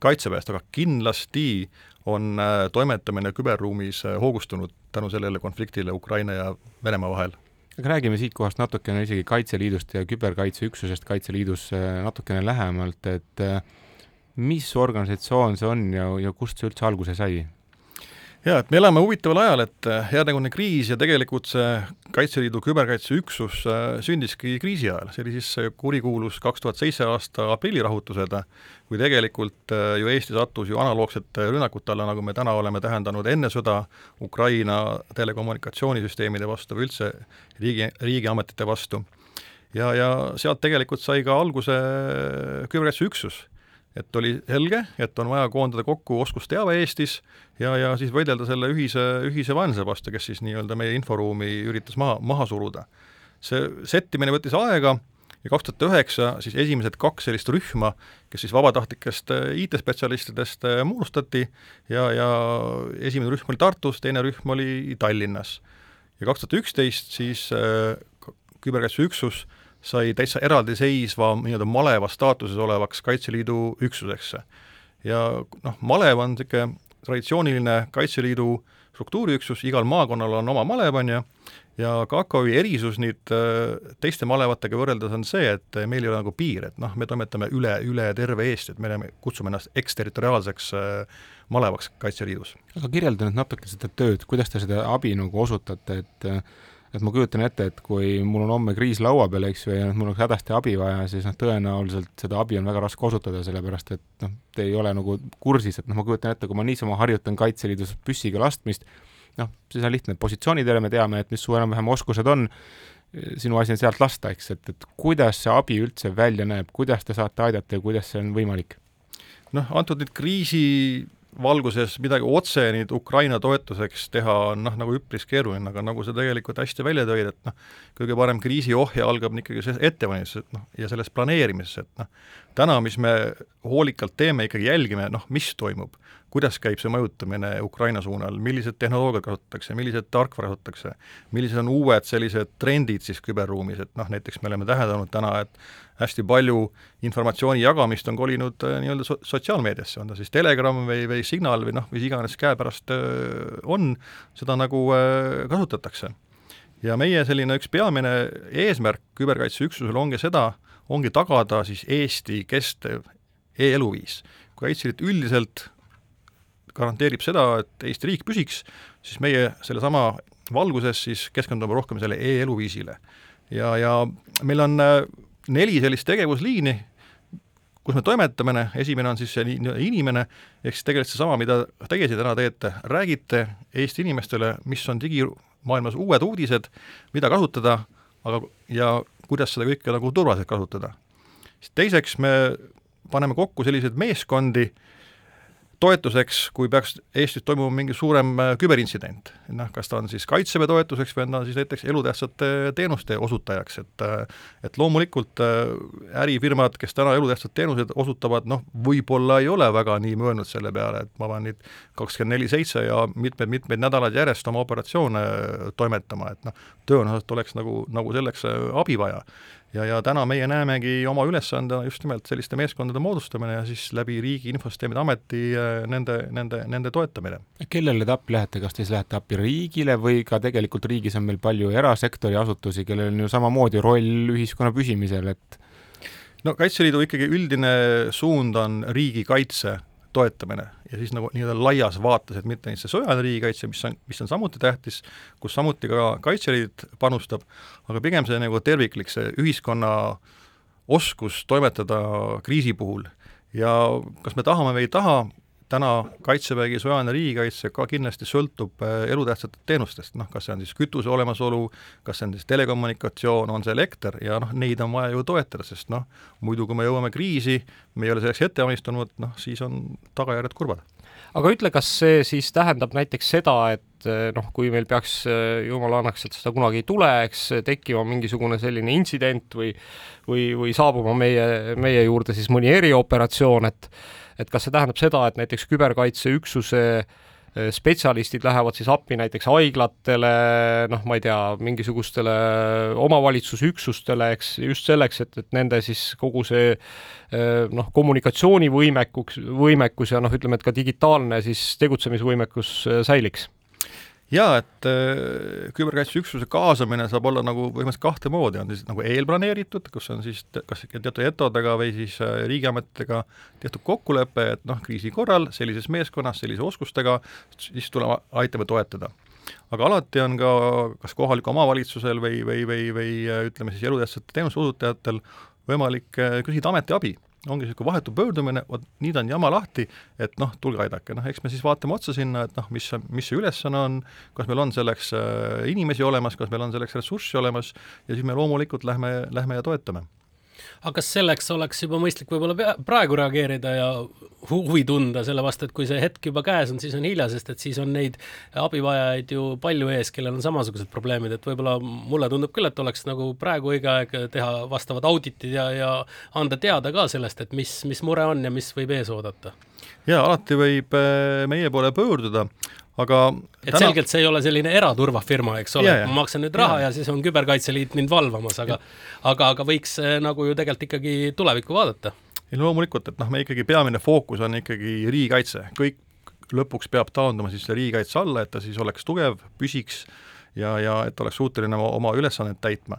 Kaitseväest, aga kindlasti on äh, toimetamine küberruumis äh, hoogustunud tänu sellele konfliktile Ukraina ja Venemaa vahel
aga räägime siitkohast natukene isegi Kaitseliidust ja küberkaitseüksusest Kaitseliidus natukene lähemalt, et mis organisatsioon see on ja, ja kust see üldse alguse sai?
Jaa, et me elame huvitaval ajal, et äh, headegune kriis ja tegelikult see Kaitseliidu küberkaitseüksus äh, sündiski kriisi ajal, see oli siis see kurikuulus kaks tuhat seitse aasta aprillirahutused, kui tegelikult äh, ju Eesti sattus ju analoogsete rünnakute alla, nagu me täna oleme tähendanud enne sõda Ukraina telekommunikatsioonisüsteemide vastu või üldse riigi, riigiametite vastu. ja, ja sealt tegelikult sai ka alguse küberkaitseüksus et oli selge, et on vaja koondada kokku oskusteave Eestis ja, ja siis võidelda selle ühise, ühise vaenlase vastu, kes siis nii-öelda meie inforuumi üritas maha, maha suruda. see settimine võttis aega ja kaks tuhat üheksa siis esimesed kaks sellist rühma, kes siis vabatahtlikest äh, IT-spetsialistidest äh, moodustati ja, ja esimene rühm oli Tartus, teine rühm oli Tallinnas. ja kaks tuhat üksteist siis äh, küberkaitseüksus äh, sai täitsa eraldiseisva nii-öelda maleva staatuses olevaks Kaitseliidu üksuseks. ja noh, malev on niisugune traditsiooniline Kaitseliidu struktuuriüksus, igal maakonnal on oma malev, on ju, ja KKÜ erisus nüüd äh, teiste malevatega võrreldes on see, et meil ei ole nagu piir, et noh, me toimetame üle, üle terve Eesti, et me oleme, kutsume ennast eksterritoriaalseks äh, malevaks Kaitseliidus.
aga kirjelda nüüd natuke seda tööd, kuidas te seda abi nagu osutate, et et ma kujutan ette, et kui mul on homme kriis laua peal, eks ju, ja mul oleks hädasti abi vaja, siis noh, tõenäoliselt seda abi on väga raske osutada, sellepärast et noh, te ei ole nagu kursis, et noh, ma kujutan ette, kui ma niisama harjutan Kaitseliidus püssiga lastmist, noh, siis on lihtne, positsioonidele me teame, et mis su enam-vähem oskused on, sinu asi on sealt lasta, eks, et, et kuidas see abi üldse välja näeb, kuidas te saate aidata ja kuidas see on võimalik?
noh, antud nüüd kriisi valguses midagi otse nüüd Ukraina toetuseks teha on noh, nagu üpris keeruline, aga nagu sa tegelikult hästi välja tõid, et noh, kõige parem kriisiohje algab ikkagi sellest ettevalmistusest, noh, ja sellest planeerimisest, et noh, täna, mis me hoolikalt teeme, ikkagi jälgime, noh, mis toimub, kuidas käib see mõjutamine Ukraina suunal, millised tehnoloogiad kasutatakse, millised tarkvara kasutatakse, millised on uued sellised trendid siis küberruumis, et noh, näiteks me oleme täheldanud täna, et hästi palju informatsiooni jagamist on kolinud äh, nii-öelda so-, sotsiaalmeediasse, on ta siis Telegram või, või Signal või noh, mis iganes käepärast äh, on, seda nagu äh, kasutatakse. ja meie selline üks peamine eesmärk küberkaitseüksusel ongi seda, ongi tagada siis Eesti kestev e-eluviis. Kaitseliit üldiselt garanteerib seda, et Eesti riik püsiks, siis meie sellesama valguses siis keskendume rohkem selle e-eluviisile. ja, ja meil on äh, neli sellist tegevusliini, kus me toimetame, esimene on siis see inimene, ehk siis tegelikult seesama, mida teie siin täna teete, räägite Eesti inimestele, mis on digimaailmas uued uudised, mida kasutada, aga, ja kuidas seda kõike nagu turvaliselt kasutada. siis teiseks me paneme kokku selliseid meeskondi, toetuseks, kui peaks Eestis toimuma mingi suurem äh, küberintsident. noh, kas ta on siis Kaitseväe toetuseks või on ta siis näiteks elutähtsate teenuste osutajaks, et äh, et loomulikult äh, ärifirmad, kes täna elutähtsad teenused osutavad, noh, võib-olla ei ole väga nii mõelnud selle peale, et ma pean nüüd kakskümmend neli seitse ja mitmeid-mitmeid nädalaid järjest oma operatsioone toimetama, et noh, tõenäoliselt oleks nagu, nagu selleks abi vaja ja, ja täna meie näemegi oma ülesandena just nimelt selliste meeskondade moodustamine ja siis läbi Riigi Infosüsteemide Ameti äh, nende, nende, nende toetamine.
kellele te appi lähete, kas te siis lähete appi riigile või ka tegelikult riigis on meil palju erasektori asutusi, kellel on ju samamoodi roll ühiskonna püsimisel, et
no Kaitseliidu ikkagi üldine suund on riigikaitse toetamine ja siis nagu nii-öelda laias vaates, et mitte ainult see sõjaline riigikaitse, mis on, mis on samuti tähtis, kus samuti ka Kaitseliit panustab, aga pigem see nagu terviklik, see ühiskonna oskus toimetada kriisi puhul. Ja kas me tahame või ei taha, täna Kaitsevägi, sõjaline riigikaitse ka kindlasti sõltub äh, elutähtsatest teenustest, noh, kas see on siis kütuse olemasolu, kas see on siis telekommunikatsioon, on see elekter ja noh, neid on vaja ju toetada, sest noh, muidu kui me jõuame kriisi, me ei ole selleks ette valmistunud, noh, siis on tagajärjed kurvad.
aga ütle, kas see siis tähendab näiteks seda, et äh, noh, kui meil peaks, äh, jumala annaks, et seda kunagi ei tule, eks tekkima mingisugune selline intsident või või, või saabuma meie, meie juurde siis mõni erioperatsioon, et et kas see tähendab seda, et näiteks küberkaitseüksuse äh, spetsialistid lähevad siis appi näiteks haiglatele, noh, ma ei tea, mingisugustele omavalitsusüksustele, eks, just selleks, et, et nende siis kogu see äh, noh, kommunikatsioonivõimekus, võimekus ja noh, ütleme, et ka digitaalne siis tegutsemisvõimekus säiliks
jaa, et äh, küberkaitseüksuse kaasamine saab olla nagu põhimõtteliselt kahte moodi, on siis nagu eelplaneeritud, kus on siis kas teatud etodega või siis äh, riigiametitega tehtud kokkulepe, et noh, kriisi korral sellises meeskonnas, sellise oskustega, siis tuleme, aitame toetada. aga alati on ka kas kohalikul omavalitsusel või, või, või, või äh, ütleme siis elutähtsate teenuse osutajatel võimalik küsida ametiabi ongi niisugune vahetu pöördumine, vot nüüd on jama lahti, et noh, tulge aidake, noh eks me siis vaatame otsa sinna, et noh, mis, mis see ülesanne on, kas meil on selleks äh, inimesi olemas, kas meil on selleks ressurssi olemas ja siis me loomulikult lähme, lähme ja toetame
aga kas selleks oleks juba mõistlik võib-olla praegu reageerida ja huvi tunda selle vastu, et kui see hetk juba käes on, siis on hilja, sest et siis on neid abivajajaid ju palju ees, kellel on samasugused probleemid, et võib-olla mulle tundub küll, et oleks nagu praegu õige aeg teha vastavad auditid ja, ja anda teada ka sellest, et mis, mis mure on ja mis võib ees oodata.
jaa, alati võib äh, meie poole pöörduda, aga
et täna... selgelt see ei ole selline eraturvafirma, eks ole, ma maksan nüüd raha ja, ja siis on Küberkaitseliit mind valvamas, aga aga, aga võiks eh, nagu ju tegelikult ikkagi tulevikku vaadata.
ei loomulikult, et noh, me ikkagi peamine fookus on ikkagi riigikaitse, kõik lõpuks peab taanduma siis riigikaitse alla, et ta siis oleks tugev, püsiks ja, ja et oleks suuteline oma, oma ülesannet täitma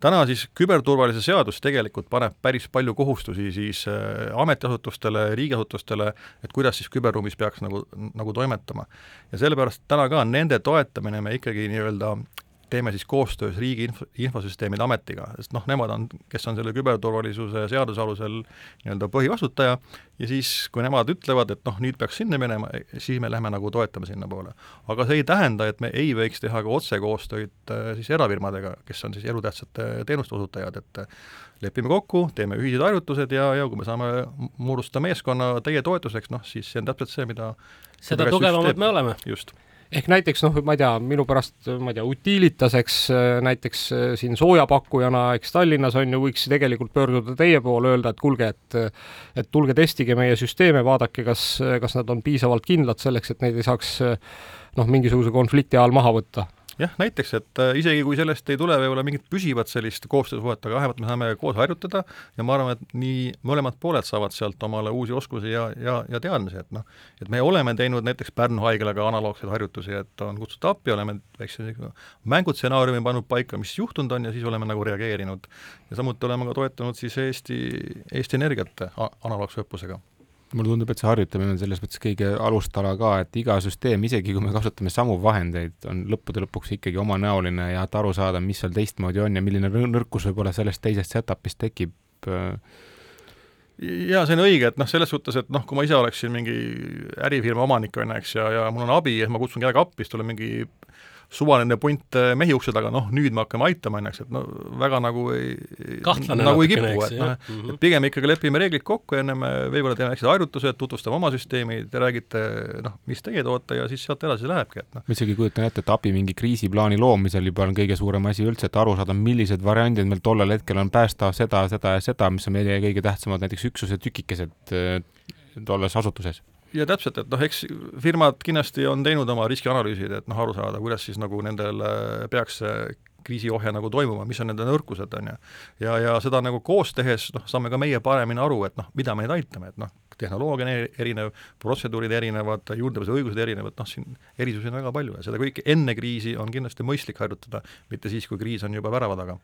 täna siis küberturvalisuse seadus tegelikult paneb päris palju kohustusi siis äh, ametiasutustele, riigiasutustele, et kuidas siis küberruumis peaks nagu, nagu toimetama. ja sellepärast täna ka nende toetamine me ikkagi nii-öelda teeme siis koostöös Riigi Info, Infosüsteemide Ametiga, sest noh, nemad on, kes on selle küberturvalisuse seaduse alusel nii-öelda põhivastutaja, ja siis, kui nemad ütlevad, et noh, nüüd peaks sinna minema, siis me lähme nagu toetame sinnapoole. aga see ei tähenda, et me ei võiks teha ka otsekoostööd äh, siis erafirmadega, kes on siis elutähtsate teenuste osutajad, et lepime kokku, teeme ühised harjutused ja, ja kui me saame moodustada meeskonna teie toetuseks, noh siis see on täpselt see, mida
seda tugevamad me oleme.
just
ehk näiteks noh, ma ei tea, minu pärast, ma ei tea, Utilitaseks näiteks siin soojapakkujana, eks Tallinnas on ju, võiks tegelikult pöörduda teie poole, öelda, et kuulge, et et tulge testige meie süsteeme, vaadake, kas, kas nad on piisavalt kindlad selleks, et neid ei saaks noh, mingisuguse konflikti ajal maha võtta
jah, näiteks, et äh, isegi kui sellest ei tule võib-olla mingit püsivat sellist koostöösuhet, aga vähemalt me saame koos harjutada ja ma arvan, et nii mõlemad pooled saavad sealt omale uusi oskusi ja, ja, ja teadmisi, et noh, et me oleme teinud näiteks Pärnu haiglaga analoogseid harjutusi, et on kutsutud appi, oleme väikse mängutsenaariumi pannud paika, mis juhtunud on ja siis oleme nagu reageerinud. ja samuti oleme ka toetanud siis Eesti, Eesti Energiat analoogse õppusega
mulle tundub, et see harjutamine on selles mõttes kõige alustala ka, et iga süsteem, isegi kui me kasutame samu vahendeid, on lõppude lõpuks ikkagi omanäoline ja et aru saada, mis seal teistmoodi on ja milline nõrkus võib-olla sellest teisest setup'ist tekib.
jaa, see on õige, et noh, selles suhtes, et noh, kui ma ise oleksin mingi ärifirma omanik, on ju, eks, ja, ja mul on abi ja ma kutsun kedagi appi, siis tuleb mingi suvaline punt äh, mehi ukse taga, noh nüüd me hakkame aitama, on ju, eks, et no väga nagu ei
kahtlane
nagu ei kipu, et noh, et pigem ikkagi lepime reeglid kokku, enne me võib-olla teeme väiksed harjutused, tutvustame oma süsteemi, te räägite noh, mis teie toote ja siis sealt edasi lähebki, et noh.
ma isegi kujutan ette, et API mingi kriisiplaani loomisel juba on kõige suurem asi üldse, et aru saada, millised variandid meil tollel hetkel on päästa seda, seda ja seda, mis on meie kõige tähtsamad näiteks üksuse tükikesed äh, tolles asutuses
ja täpselt, et noh, eks firmad kindlasti on teinud oma riskianalüüsid, et noh, aru saada, kuidas siis nagu nendel peaks see kriisiohje nagu toimuma, mis on nende nõrkused, on ju. ja, ja seda nagu koos tehes, noh, saame ka meie paremini aru, et noh, mida me neid aitame, et noh, tehnoloogia on erinev, protseduurid erinevad, juurdepääsuõigused erinevad, noh siin erisusi on väga palju ja seda kõike enne kriisi on kindlasti mõistlik harjutada, mitte siis, kui kriis on juba värava taga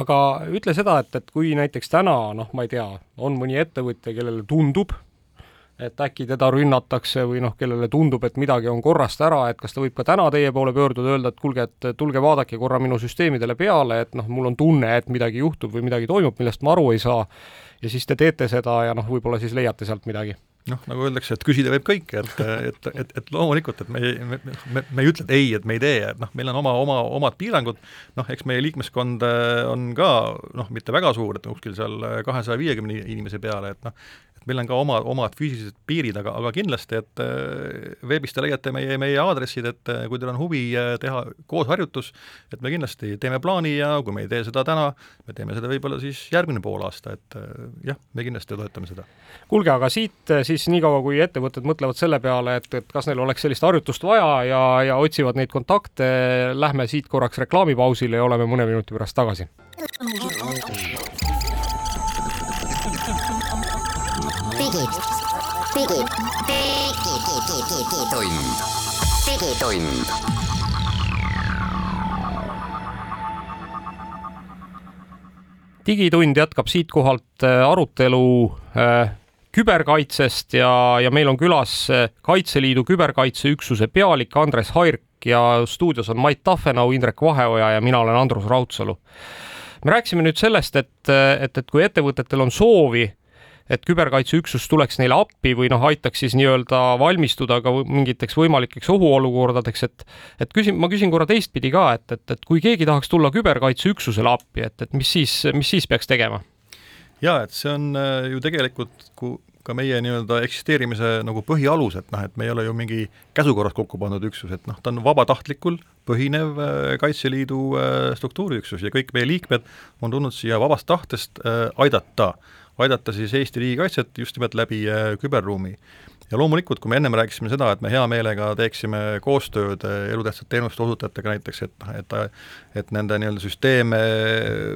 aga ütle seda, et, et kui näiteks täna noh, ma ei tea, on mõni ettevõtja, kellele tundub, et äkki teda rünnatakse või noh, kellele tundub, et midagi on korrast ära, et kas ta võib ka täna teie poole pöörduda, öelda, et kuulge, et tulge vaadake korra minu süsteemidele peale, et noh, mul on tunne, et midagi juhtub või midagi toimub, millest ma aru ei saa, ja siis te teete seda ja noh, võib-olla siis leiate sealt midagi.
Noh, nagu öeldakse, et küsida võib kõike, et, et, et, et loomulikult, et me, me, me, me ei ütle, et ei, et me ei tee, et noh, meil on oma, oma, omad piirangud, noh, eks meie liikmeskond on ka noh, mitte väga suur, et kuskil seal kahesaja viiekümne inimese peale, et noh, meil on ka oma, omad füüsilised piirid, aga, aga kindlasti, et äh, veebis te leiate meie, meie aadressid, et äh, kui teil on huvi äh, teha koos harjutus, et me kindlasti teeme plaani ja kui me ei tee seda täna, me teeme seda võib-olla siis järgmine poolaasta, et jah, me kindlasti toetame seda.
kuulge, aga siit siis niikaua, kui ettevõtted mõtlevad selle peale, et, et kas neil oleks sellist harjutust vaja ja, ja otsivad neid kontakte, lähme siit korraks reklaamipausile ja oleme mõne minuti pärast tagasi.
Digid, digitund, digitund.
digitund jätkab siitkohalt äh, arutelu äh, küberkaitsest ja, ja meil on külas äh, Kaitseliidu küberkaitseüksuse pealik Andres Hairk ja stuudios on Mait Tafenau, Indrek Vaheoja ja mina olen Andrus Raudsalu. me rääkisime nüüd sellest, et, et, et kui ettevõtetel on soovi et küberkaitseüksus tuleks neile appi või noh, aitaks siis nii-öelda valmistuda ka mingiteks võimalikeks ohuolukordadeks, et et küsin, ma küsin korra teistpidi ka, et, et, et kui keegi tahaks tulla küberkaitseüksusele appi, et, et mis siis, mis siis peaks tegema?
jaa, et see on äh, ju tegelikult ku-, ka meie nii-öelda eksisteerimise nagu põhialus, et noh, et me ei ole ju mingi käsukorras kokku pandud üksus, et noh, ta on vabatahtlikul põhinev äh, Kaitseliidu äh, struktuuriüksus ja kõik meie liikmed on tulnud siia vabast tahtest aidata aidata siis Eesti riigikaitset just nimelt läbi äh, küberruumi. ja loomulikult, kui me ennem rääkisime seda, et me hea meelega teeksime koostööd äh, elutähtsate teenuste osutajatega näiteks, et noh, et et nende nii-öelda süsteeme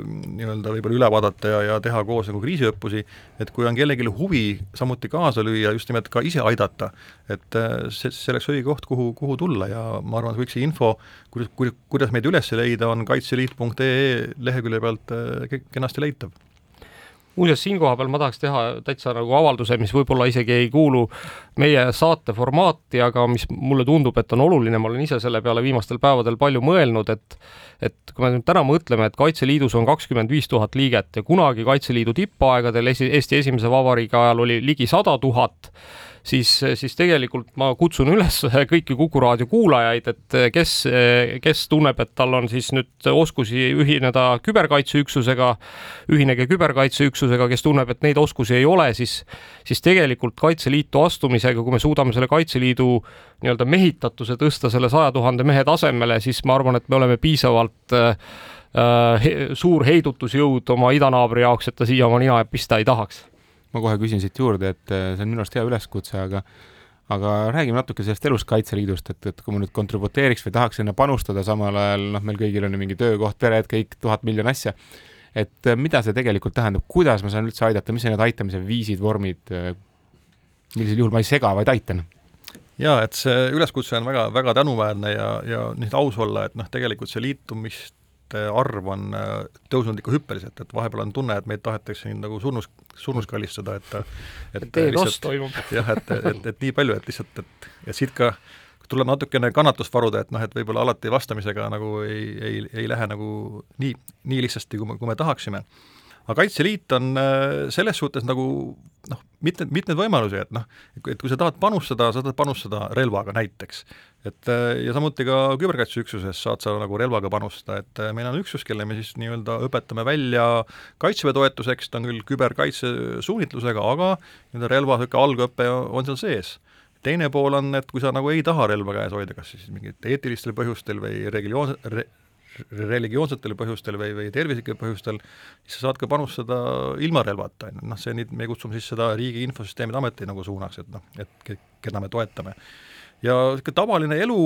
nii-öelda võib-olla üle vaadata ja, ja teha koos nagu kriisiõppusi, et kui on kellelgi huvi samuti kaasa lüüa, just nimelt ka ise aidata, et äh, see, see oleks õige koht, kuhu, kuhu tulla ja ma arvan, et kõik see info, kuidas, kuidas meid üles leida, on kaitseliit.ee lehekülje pealt kenasti leitav
muuseas, siin koha peal ma tahaks teha täitsa nagu avalduse, mis võib-olla isegi ei kuulu meie saate formaati, aga mis mulle tundub, et on oluline, ma olen ise selle peale viimastel päevadel palju mõelnud, et et kui me nüüd täna mõtleme, et Kaitseliidus on kakskümmend viis tuhat liiget ja kunagi Kaitseliidu tippaegadel esi, Eesti esimese vabariigi ajal oli ligi sada tuhat siis, siis tegelikult ma kutsun üles kõiki Kuku raadio kuulajaid, et kes, kes tunneb, et tal on siis nüüd oskusi ühineda küberkaitseüksusega, ühinege küberkaitseüksusega, kes tunneb, et neid oskusi ei ole, siis, siis tegelikult Kaitseliitu astumisega, kui me suudame selle Kaitseliidu nii-öelda mehitatuse tõsta selle saja tuhande mehe tasemele, siis ma arvan, et me oleme piisavalt äh, he, suur heidutusjõud oma idanaabri jaoks, et ta siia oma nina pista ei tahaks
ma kohe küsin siit juurde, et äh, see on minu arust hea üleskutse, aga aga räägime natuke sellest elust Kaitseliidust, et, et kui ma nüüd kontributeeriks või tahaks sinna panustada, samal ajal noh, meil kõigil on ju mingi töökoht, pered, kõik tuhat miljon asja, et äh, mida see tegelikult tähendab, kuidas ma saan üldse aidata, mis on need aitamise viisid, vormid, äh, millisel juhul ma ei sega, vaid aitan?
jaa, et see üleskutse on väga, väga tänuväärne ja, ja nüüd aus olla, et noh, tegelikult see liitumist arv on tõusnud ikka hüppeliselt, et vahepeal on tunne, et meid tahetakse nüüd nagu surnus, surnus kallistada, et
et teenos toimub.
jah, et, et, et, et nii palju, et lihtsalt, et ja siit ka tuleb natukene kannatust varuda, et noh, et võib-olla alati vastamisega nagu ei, ei, ei lähe nagu nii, nii lihtsasti, kui me, kui me tahaksime aga Kaitseliit on äh, selles suhtes nagu noh, mitmed, mitmeid võimalusi, et noh, et kui sa tahad panustada, sa tahad panustada relvaga näiteks. Et äh, ja samuti ka küberkaitseüksuses saad sa nagu relvaga panustada, et äh, meil on üksus, kelle me siis nii-öelda õpetame välja kaitseväe toetuseks, ta on küll küberkaitse suunitlusega, aga nii-öelda relva niisugune algõpe on seal sees teine pool on, et kui sa nagu ei taha relva käes hoida, kas siis mingitel eetilistel põhjustel või regioon re,, religioonsetel põhjustel või, või tervislikel põhjustel, siis sa saad ka panustada ilma relvata, on ju, noh see nüüd, me kutsume siis seda Riigi Infosüsteemide Ameti nagu suunaks, et noh, et keda me toetame. Ja niisugune tavaline elu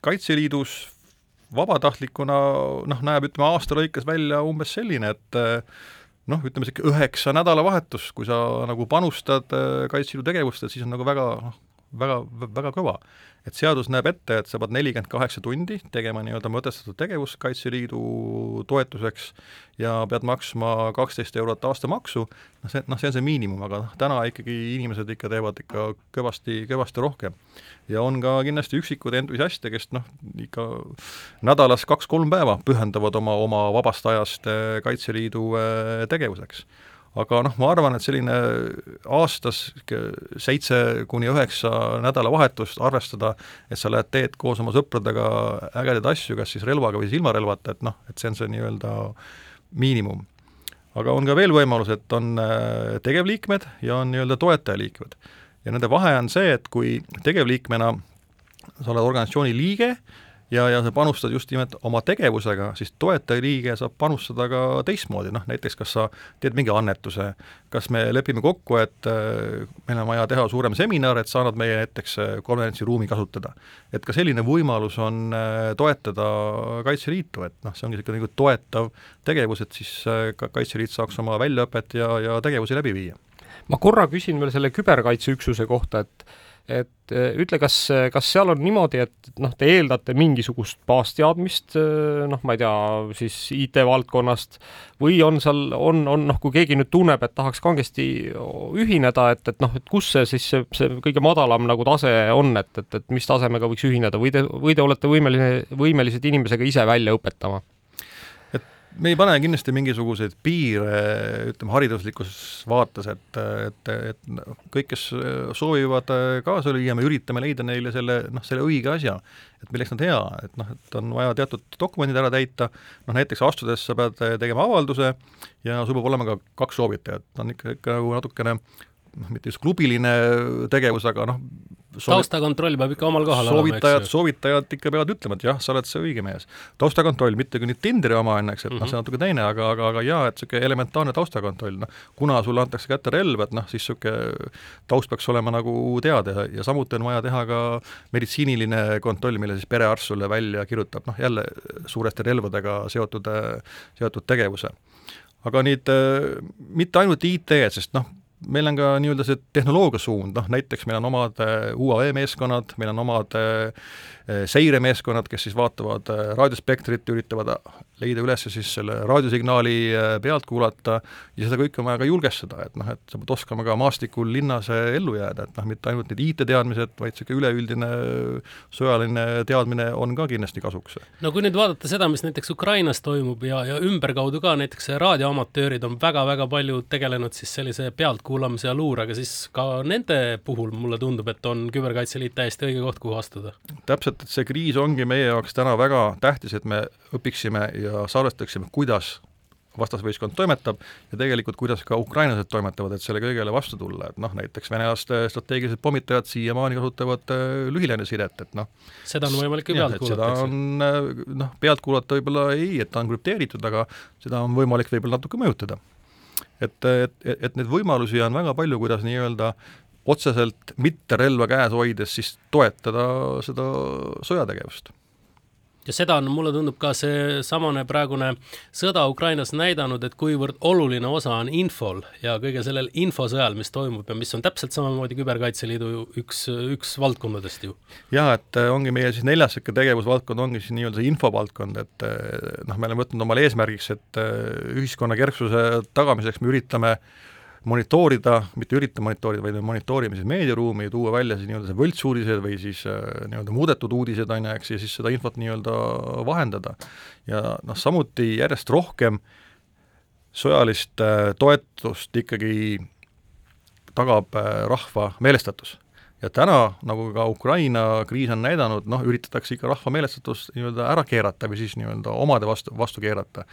Kaitseliidus vabatahtlikuna noh, näeb ütleme aasta lõikes välja umbes selline, et noh, ütleme niisugune üheksa nädalavahetus, kui sa nagu panustad Kaitseliidu tegevusse, siis on nagu väga noh, väga, väga kõva. Et seadus näeb ette, et sa pead nelikümmend kaheksa tundi tegema nii-öelda mõtestatud tegevust Kaitseliidu toetuseks ja pead maksma kaksteist eurot aastamaksu, noh see, noh see on see miinimum, aga noh, täna ikkagi inimesed ikka teevad ikka kõvasti, kõvasti rohkem. ja on ka kindlasti üksikud entusiaste, kes noh, ikka nädalas kaks-kolm päeva pühendavad oma, oma vabast ajast eh, Kaitseliidu eh, tegevuseks aga noh, ma arvan, et selline aastas seitse kuni üheksa nädalavahetust arvestada, et sa lähed, teed koos oma sõpradega ägedaid asju, kas siis relvaga või siis ilma relvata, et noh, et see on see nii-öelda miinimum. aga on ka veel võimalus, et on äh, tegevliikmed ja on nii-öelda toetajaliikmed. ja nende vahe on see, et kui tegevliikmena sa oled organisatsiooni liige, ja, ja sa panustad just nimelt oma tegevusega, siis toetajaliige saab panustada ka teistmoodi, noh näiteks kas sa teed mingi annetuse, kas me lepime kokku, et äh, meil on vaja teha suurem seminar, et sa annad meie näiteks äh, konverentsiruumi kasutada. et ka selline võimalus on äh, toetada Kaitseliitu, et noh, see ongi niisugune nagu toetav tegevus, et siis ka Kaitseliit saaks oma väljaõpet ja, ja tegevusi läbi viia.
ma korra küsin veel selle küberkaitseüksuse kohta, et et eh, ütle, kas, kas seal on niimoodi, et noh, te eeldate mingisugust baasteadmist, eh, noh, ma ei tea, siis IT-valdkonnast või on seal, on, on noh, kui keegi nüüd tunneb, et tahaks kangesti ühineda, et, et noh, et kus see siis see, see kõige madalam nagu tase on, et, et, et mis tasemega võiks ühineda või te, või te olete võimeline, võimelised inimesega ise välja õpetama?
Me ei pane kindlasti mingisuguseid piire, ütleme, hariduslikus vaates, et, et, et kõik, kes soovivad kaasa lüüa, me üritame leida neile selle, noh, selle õige asja, et milleks nad hea, et noh, et on vaja teatud dokumendid ära täita, noh näiteks astudes sa pead tegema avalduse ja sul peab olema ka kaks soovitajat, on ikka, ikka nagu natukene noh, mitte just klubiline tegevus, aga noh,
taustakontroll peab ikka omal kohal
soovitajad, olema, eks soovitajad ikka peavad ütlema, et jah, sa oled see õige mees. taustakontroll, mitte küll nüüd Tinderi oma õnneks, et mm -hmm. noh, see on natuke teine, aga, aga, aga jaa, et niisugune elementaarne taustakontroll, noh, kuna sulle antakse kätte relv, et noh, siis niisugune taust peaks olema nagu teada ja, ja samuti on vaja teha ka meditsiiniline kontroll, mille siis perearst sulle välja kirjutab, noh jälle suuresti relvadega seotud, seotud tegevuse aga nüüd mitte ainult IT, sest noh, meil on ka nii-öelda see tehnoloogia suund, noh näiteks meil on omad äh, UAV meeskonnad, meil on omad äh, äh, seiremeeskonnad, kes siis vaatavad raadiospektrit, üritavad leida üles siis selle raadiosignaali äh, pealt kuulata ja seda kõike on vaja ka julgestada, et noh, et sa pead oskama ka maastikul linnas äh, ellu jääda, et noh, mitte ainult need IT-teadmised, vaid niisugune üleüldine sõjaline teadmine on ka kindlasti kasuks.
no kui nüüd vaadata seda, mis näiteks Ukrainas toimub ja, ja ümberkaudu ka näiteks raadioamatöörid on väga-väga palju tegelenud siis sellise pealtkuulamise ja luurega, siis ka nende puhul mulle tundub, et on Küberkaitseliit täiesti õige koht, kuhu astuda.
täpselt, et see kriis ongi meie jaoks täna väga tähtis, et me õpiksime ja salvestaksime, kuidas vastasvõistkond toimetab ja tegelikult, kuidas ka ukrainlased toimetavad, et selle kõigele vastu tulla, et noh, näiteks venelaste strateegilised pommitajad siiamaani kasutavad äh, lühiläänesidet, et noh.
Seda on võimalik ju pealt kuulata,
seda on äh, noh, pealt kuulata võib-olla ei, et ta on krüpteeritud, aga seda on võimalik võib-olla natuke mõjutada. et, et, et neid võimalusi on väga palju, kuidas nii-öelda otseselt mitte relva käes hoides siis toetada seda sõjategevust
ja seda on, mulle tundub ka seesamane praegune sõda Ukrainas näidanud, et kuivõrd oluline osa on infol ja kõige sellel infosõjal, mis toimub ja mis on täpselt samamoodi Küberkaitseliidu üks, üks valdkondadest ju.
jah, et äh, ongi meie siis neljas niisugune tegevusvaldkond ongi siis nii-öelda see infovaldkond, et äh, noh, me oleme võtnud omale eesmärgiks, et äh, ühiskonna kerksuse tagamiseks me üritame äh, monitoorida, mitte ürita monitoorida, vaid me monitoorime siis meediaruumi tuua välja siis nii-öelda see võltsuudised või siis äh, nii-öelda muudetud uudised, on ju, eks, ja siis seda infot nii-öelda vahendada. ja noh, samuti järjest rohkem sõjalist äh, toetust ikkagi tagab äh, rahva meelestatus. ja täna, nagu ka Ukraina kriis on näidanud, noh, üritatakse ikka rahva meelestatust nii-öelda ära keerata või siis nii-öelda omade vastu, vastu keerata.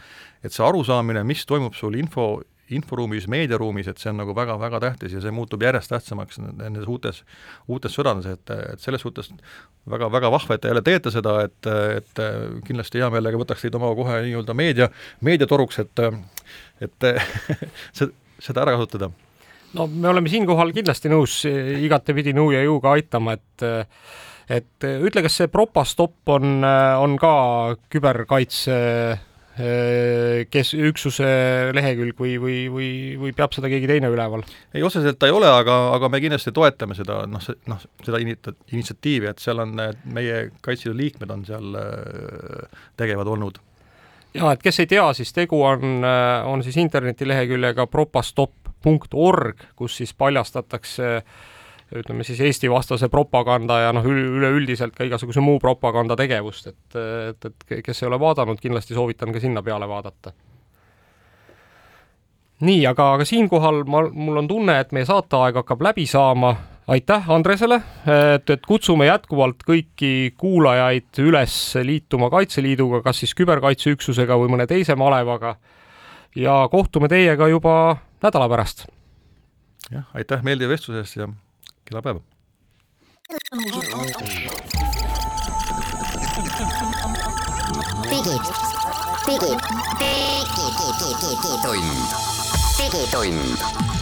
et see arusaamine, mis toimub sul info inforuumis, meediaruumis, et see on nagu väga-väga tähtis ja see muutub järjest tähtsamaks nendes uutes, uutes sõdades, et, et selles suhtes väga-väga vahva, et te jälle teete seda, et, et kindlasti hea meelega võtaks teid oma kohe nii-öelda meedia, meediatoruks, et et seda ära kasutada.
No me oleme siinkohal kindlasti nõus igatepidi nõu ja jõuga aitama, et et ütle, kas see Propastopp on, on ka küberkaitse kes, üksuse lehekülg või, või, või, või peab seda keegi teine üleval?
ei, otseselt ta ei ole, aga, aga me kindlasti toetame seda, noh, see, noh, seda initsiatiivi, et seal on, meie Kaitseliidu liikmed on seal äh, tegevad olnud.
jaa, et kes ei tea, siis tegu on, äh, on siis internetileheküljega propastop.org, kus siis paljastatakse äh, ütleme siis Eesti-vastase propaganda ja noh, üleüldiselt ka igasuguse muu propaganda tegevust, et, et, et kes ei ole vaadanud, kindlasti soovitan ka sinna peale vaadata. nii, aga, aga siinkohal ma, mul on tunne, et meie saateaeg hakkab läbi saama. aitäh Andresele, et, et kutsume jätkuvalt kõiki kuulajaid üles liituma Kaitseliiduga, kas siis küberkaitseüksusega või mõne teise malevaga. ja kohtume teiega juba nädala pärast.
jah, aitäh meeldiva vestluse eest ja kena päeva!
digid, digid, digitund, digitund